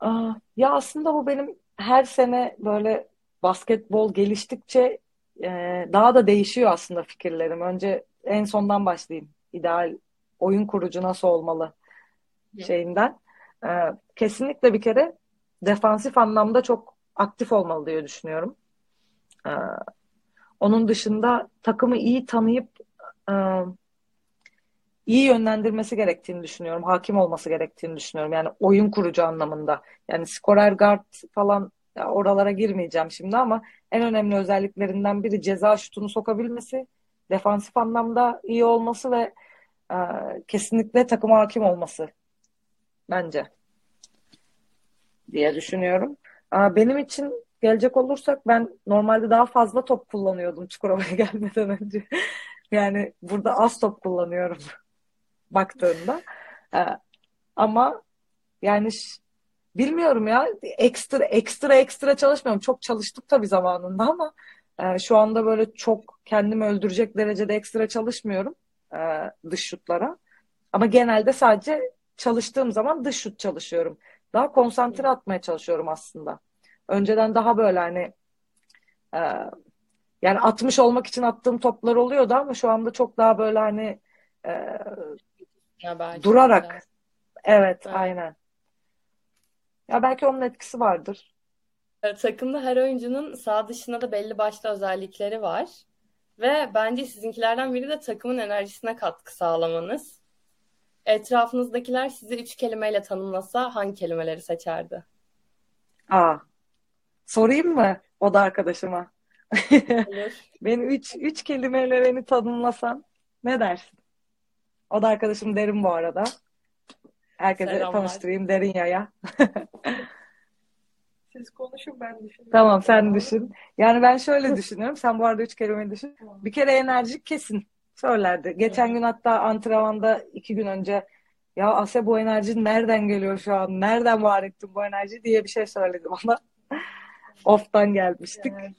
Aa, ya aslında bu benim her sene böyle basketbol geliştikçe e, daha da değişiyor aslında fikirlerim. Önce en sondan başlayayım. İdeal oyun kurucu nasıl olmalı şeyinden. Ee, kesinlikle bir kere defansif anlamda çok aktif olmalı diye düşünüyorum. Ee, onun dışında takımı iyi tanıyıp e, iyi yönlendirmesi gerektiğini düşünüyorum. Hakim olması gerektiğini düşünüyorum. Yani oyun kurucu anlamında. Yani skorer guard falan oralara girmeyeceğim şimdi ama en önemli özelliklerinden biri ceza şutunu sokabilmesi, defansif anlamda iyi olması ve e, kesinlikle takıma hakim olması bence diye düşünüyorum. Aa, benim için gelecek olursak ben normalde daha fazla top kullanıyordum Çukurova'ya (laughs) gelmeden önce. Yani burada az top kullanıyorum (laughs) baktığında. Ee, ama yani bilmiyorum ya ekstra ekstra ekstra çalışmıyorum. Çok çalıştık tabii zamanında ama e, şu anda böyle çok kendimi öldürecek derecede ekstra çalışmıyorum e, dış şutlara. Ama genelde sadece çalıştığım zaman dış şut çalışıyorum. Daha konsantre atmaya çalışıyorum aslında. Önceden daha böyle hani e, yani 60 olmak için attığım toplar oluyordu ama şu anda çok daha böyle hani e, Ya durarak biraz. evet Evet. aynen. Ya belki onun etkisi vardır. E, Takımda her oyuncunun sağ dışında da belli başlı özellikleri var. Ve bence sizinkilerden biri de takımın enerjisine katkı sağlamanız. Etrafınızdakiler sizi üç kelimeyle tanımlasa hangi kelimeleri seçerdi? Aa, sorayım mı o da arkadaşıma? (laughs) Beni üç, üç kelimeyle beni tanımlasan ne dersin? O da arkadaşım Derin bu arada. Herkese Selamlar. tanıştırayım Derin Yaya. (laughs) Siz konuşun ben düşünüyorum. Tamam sen düşün. Yani ben şöyle (laughs) düşünüyorum. Sen bu arada üç kelimeyi düşün. Bir kere enerjik kesin söylerdi. Geçen gün hatta antrenmanda iki gün önce ya Ase bu enerji nereden geliyor şu an? Nereden var ettin bu enerji diye bir şey söyledi bana. Off'tan gelmiştik. Yani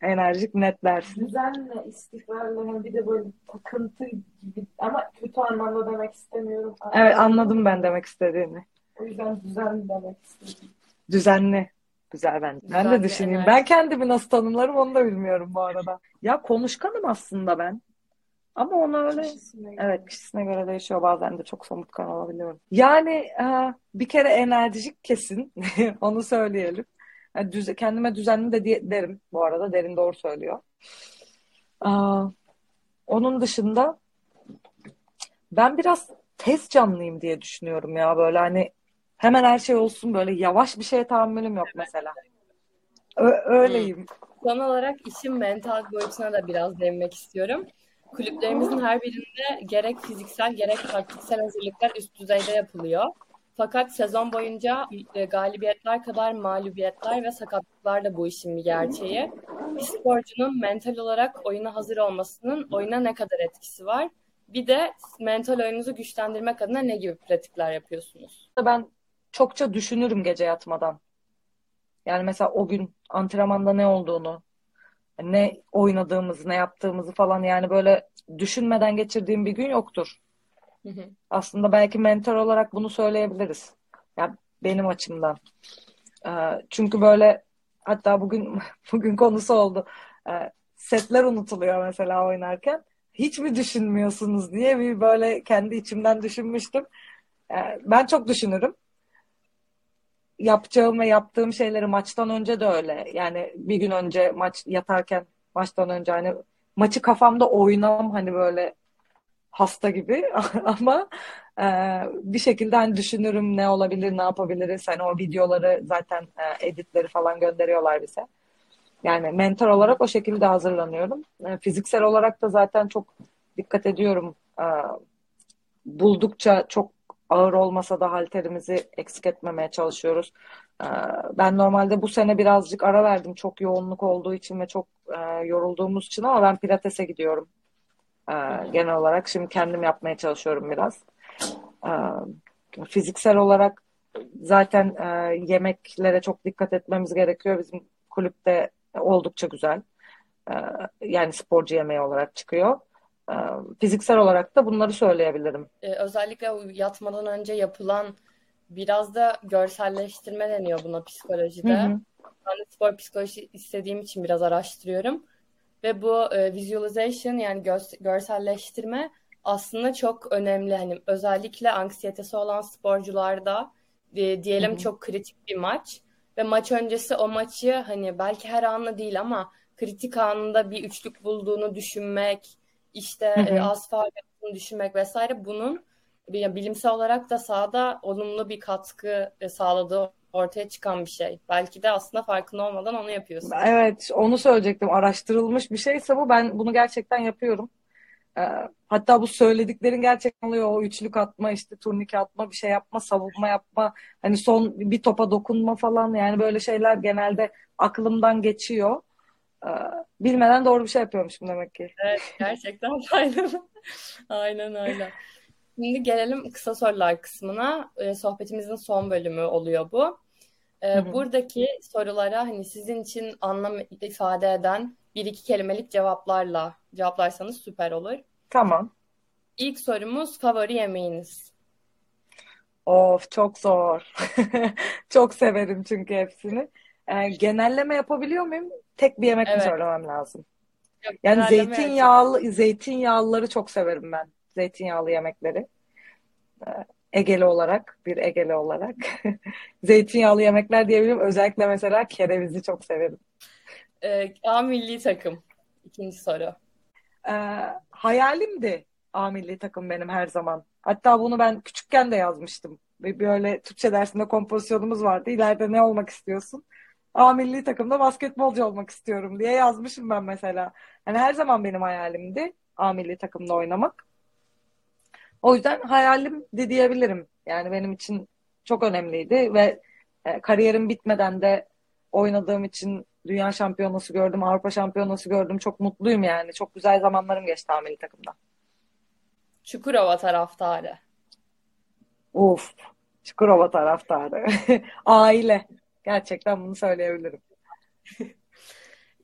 Enerjik net dersin. düzenle, istikrarla hani bir de böyle takıntı gibi ama kötü anlamda demek istemiyorum. Evet anladım ben demek istediğini. O yüzden düzenli demek istedim. Düzenli. Güzel ben. Ben Güzel de ve düşüneyim. enerjik. Ben kendimi nasıl tanımlarım onu da bilmiyorum bu arada. Ya konuşkanım aslında ben. Ama onu öyle Kişisine göre. evet kişisine göre değişiyor. Bazen de çok somutkan olabiliyorum. Yani e, bir kere enerjik kesin. (laughs) Onu söyleyelim. Yani düze- kendime düzenli de diye- derim bu arada. Derin doğru söylüyor. Aa, onun dışında ben biraz tez canlıyım diye düşünüyorum ya. Böyle hani hemen her şey olsun böyle yavaş bir şeye tahammülüm yok mesela. Ö- öyleyim. Son olarak işin mental boyutuna da biraz değinmek istiyorum. Kulüplerimizin her birinde gerek fiziksel gerek taktiksel hazırlıklar üst düzeyde yapılıyor. Fakat sezon boyunca e, galibiyetler kadar mağlubiyetler ve sakatlıklar da bu işin bir gerçeği. Bir sporcunun mental olarak oyuna hazır olmasının oyuna ne kadar etkisi var? Bir de mental oyununuzu güçlendirmek adına ne gibi pratikler yapıyorsunuz? Ben çokça düşünürüm gece yatmadan. Yani mesela o gün antrenmanda ne olduğunu, ne oynadığımızı, ne yaptığımızı falan yani böyle düşünmeden geçirdiğim bir gün yoktur. Hı. Aslında belki mentor olarak bunu söyleyebiliriz. Ya benim açımdan. Ee, çünkü böyle hatta bugün (laughs) bugün konusu oldu. Ee, setler unutuluyor mesela oynarken. Hiç mi düşünmüyorsunuz diye bir böyle kendi içimden düşünmüştüm. Ee, ben çok düşünürüm. Yapacağım ve yaptığım şeyleri maçtan önce de öyle. Yani bir gün önce maç yatarken maçtan önce hani maçı kafamda oynam hani böyle hasta gibi (laughs) ama e, bir şekilde hani düşünürüm ne olabilir, ne yapabiliriz. Hani o videoları zaten e, editleri falan gönderiyorlar bize. Yani mentor olarak o şekilde hazırlanıyorum. E, fiziksel olarak da zaten çok dikkat ediyorum. E, buldukça çok ağır olmasa da halterimizi eksik etmemeye çalışıyoruz. E, ben normalde bu sene birazcık ara verdim çok yoğunluk olduğu için ve çok e, yorulduğumuz için ama ben pilatese gidiyorum. Ee, genel olarak şimdi kendim yapmaya çalışıyorum biraz. Ee, fiziksel olarak zaten e, yemeklere çok dikkat etmemiz gerekiyor. Bizim kulüpte oldukça güzel. Ee, yani sporcu yemeği olarak çıkıyor. Fiziksel olarak da bunları söyleyebilirim. Ee, özellikle yatmadan önce yapılan biraz da görselleştirme deniyor buna Hı psikolojide. hı. Ben de spor psikoloji istediğim için biraz araştırıyorum. Ve bu e, visualization yani gö- görselleştirme aslında çok önemli. Hani özellikle anksiyetesi olan sporcularda e, diyelim hı. çok kritik bir maç ve maç öncesi o maçı hani belki her anla değil ama kritik anında bir üçlük bulduğunu düşünmek, işte Hı e, az yaptığını düşünmek vesaire bunun bilimsel olarak da sahada olumlu bir katkı e, sağladığı ortaya çıkan bir şey. Belki de aslında farkında olmadan onu yapıyorsun. Evet, onu söyleyecektim. Araştırılmış bir şeyse bu. Ben bunu gerçekten yapıyorum. Ee, hatta bu söylediklerin gerçekten oluyor. O üçlük atma, işte turnike atma, bir şey yapma, savunma yapma. Hani son bir topa dokunma falan. Yani böyle şeyler genelde aklımdan geçiyor. Ee, bilmeden doğru bir şey yapıyormuşum demek ki. Evet, gerçekten (laughs) aynen. Aynen öyle. Şimdi gelelim kısa sorular kısmına. Ee, sohbetimizin son bölümü oluyor bu. Hı. buradaki sorulara hani sizin için anlam ifade eden bir iki kelimelik cevaplarla cevaplarsanız süper olur. Tamam. İlk sorumuz favori yemeğiniz. Of çok zor. (laughs) Çok severim çünkü hepsini. Ee, genelleme yapabiliyor muyum? Tek bir yemek mi Evet. söylemem lazım? Yok, Yani zeytinyağlı, zeytinyağlıları çok severim ben. Zeytinyağlı yemekleri. Ee, Egeli olarak, bir Egeli olarak. (laughs) Zeytinyağlı yemekler diyebilirim. Özellikle mesela kerevizi çok severim. Ee, A milli takım. İkinci soru. Ee, hayalimdi A milli takım benim her zaman. Hatta bunu ben küçükken de yazmıştım. Böyle Türkçe dersinde kompozisyonumuz vardı. İleride ne olmak istiyorsun? A milli takımda basketbolcu olmak istiyorum diye yazmışım ben mesela. Yani her zaman benim hayalimdi A milli takımda oynamak. O yüzden hayalim de diyebilirim. Yani benim için çok önemliydi ve e, kariyerim bitmeden de oynadığım için dünya şampiyonası gördüm, Avrupa şampiyonası gördüm. Çok mutluyum yani. Çok güzel zamanlarım geçti A milli takımda. Çukurova taraftarı. Uf, Çukurova taraftarı. (laughs) Aile. Gerçekten bunu söyleyebilirim. (laughs)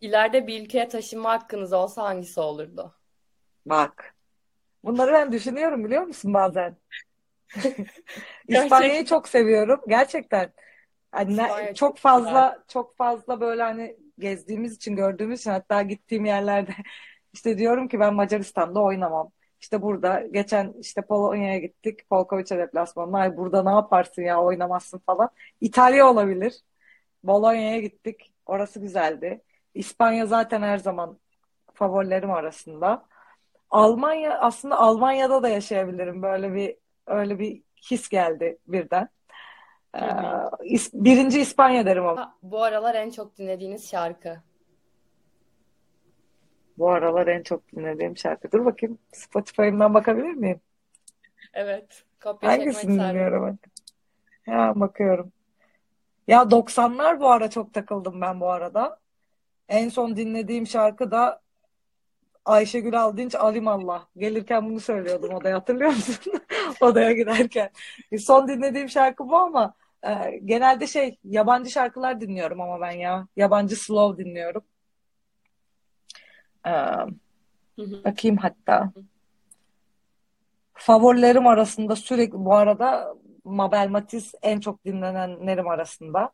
İleride bir ülkeye taşınma hakkınız olsa hangisi olurdu? Bak. Bunları ben düşünüyorum biliyor musun bazen? (laughs) İspanya'yı çok seviyorum. Gerçekten. İspanya çok fazla çok fazla böyle hani gezdiğimiz için gördüğümüz için hatta gittiğim yerlerde (laughs) işte diyorum ki ben Macaristan'da oynamam. İşte burada geçen işte Polonya'ya gittik. Polkovice deplasmanına. Ay burada ne yaparsın ya oynamazsın falan. İtalya olabilir. Bolonya'ya gittik. Orası güzeldi. İspanya zaten her zaman favorilerim arasında. Almanya aslında Almanya'da da yaşayabilirim. Böyle bir öyle bir his geldi birden. Ee, Hı hı. İs- birinci İspanya derim ama. Bu aralar en çok dinlediğiniz şarkı. Bu aralar en çok dinlediğim şarkı. Dur bakayım. Spotify'ımdan bakabilir miyim? Evet. Kopya Hangisini dinliyorum? bak. Ya bakıyorum. Ya 90'lar bu ara çok takıldım ben bu arada. En son dinlediğim şarkı da Ayşegül Aldınç Alimallah. Gelirken bunu söylüyordum odaya hatırlıyor musun? (laughs) Odaya giderken. Son dinlediğim şarkı bu ama e, genelde şey yabancı şarkılar dinliyorum ama ben ya. Yabancı slow dinliyorum. E, bakayım hatta. Favorilerim arasında sürekli bu arada Mabel Matiz en çok dinlenenlerim arasında.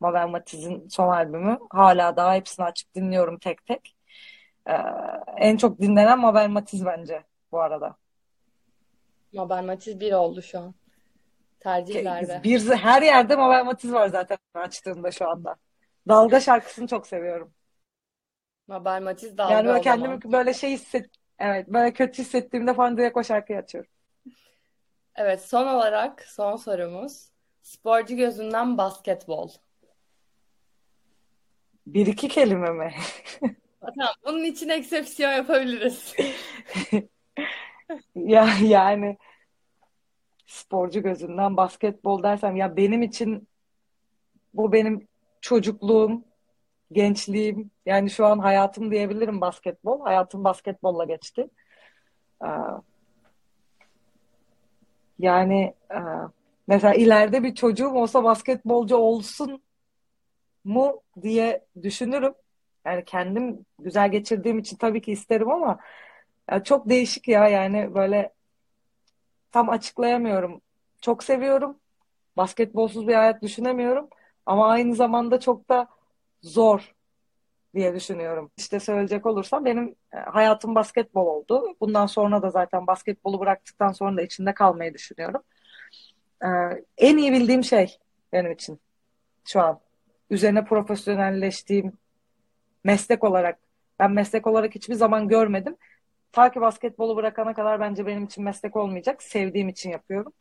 Mabel Matiz'in son albümü. Hala daha hepsini açıp dinliyorum tek tek. Ee, en çok dinlenen Mabel Matiz bence bu arada. Mabel Matiz bir oldu şu an. Tercihlerde. Bir, her yerde Mabel Matiz var zaten açtığımda şu anda. Dalga şarkısını çok seviyorum. Mabel Matiz Yani dalga böyle o kendimi zaman. böyle şey hisset, evet böyle kötü hissettiğimde falan direkt o şarkıyı açıyorum. Evet, son olarak son sorumuz. Sporcu gözünden basketbol. Bir iki kelime mi? (laughs) Tamam, bunun için eksepsiyon yapabiliriz. (laughs) Ya yani sporcu gözünden basketbol dersem ya benim için bu benim çocukluğum, gençliğim yani şu an hayatım diyebilirim basketbol. Hayatım basketbolla geçti. Ee, yani e, mesela ileride bir çocuğum olsa basketbolcu olsun mu diye düşünürüm. Yani kendim güzel geçirdiğim için tabii ki isterim ama ya çok değişik ya yani böyle tam açıklayamıyorum. Çok seviyorum. Basketbolsuz bir hayat düşünemiyorum. Ama aynı zamanda çok da zor diye düşünüyorum. İşte söyleyecek olursam benim e, hayatım basketbol oldu. Bundan sonra da zaten basketbolu bıraktıktan sonra da içinde kalmayı düşünüyorum. Ee, en iyi bildiğim şey benim için şu an. Üzerine profesyonelleştiğim meslek olarak. Ben meslek olarak hiçbir zaman görmedim. Ta ki basketbolu bırakana kadar bence benim için meslek olmayacak. Sevdiğim için yapıyorum.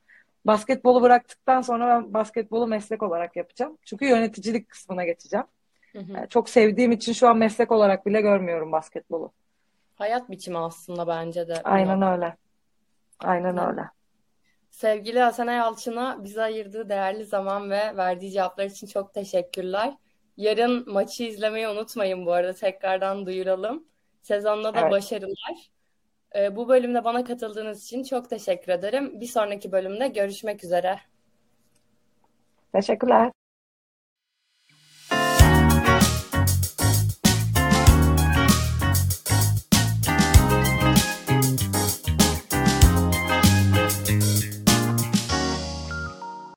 Basketbolu bıraktıktan sonra ben basketbolu meslek olarak yapacağım. Çünkü yöneticilik kısmına geçeceğim. Hı hı. Çok sevdiğim için şu an meslek olarak bile görmüyorum basketbolu. Hayat biçimi aslında bence de Aynen öyle. Aynen Evet. öyle. Sevgili Hasanay Yalçın'a bize ayırdığı değerli zaman ve verdiği cevaplar için çok teşekkürler. Yarın maçı izlemeyi unutmayın bu arada tekrardan duyuralım. Sezonda da Evet. başarılar. Ee, bu bölümde bana katıldığınız için çok teşekkür ederim. Bir sonraki bölümde görüşmek üzere. Teşekkürler.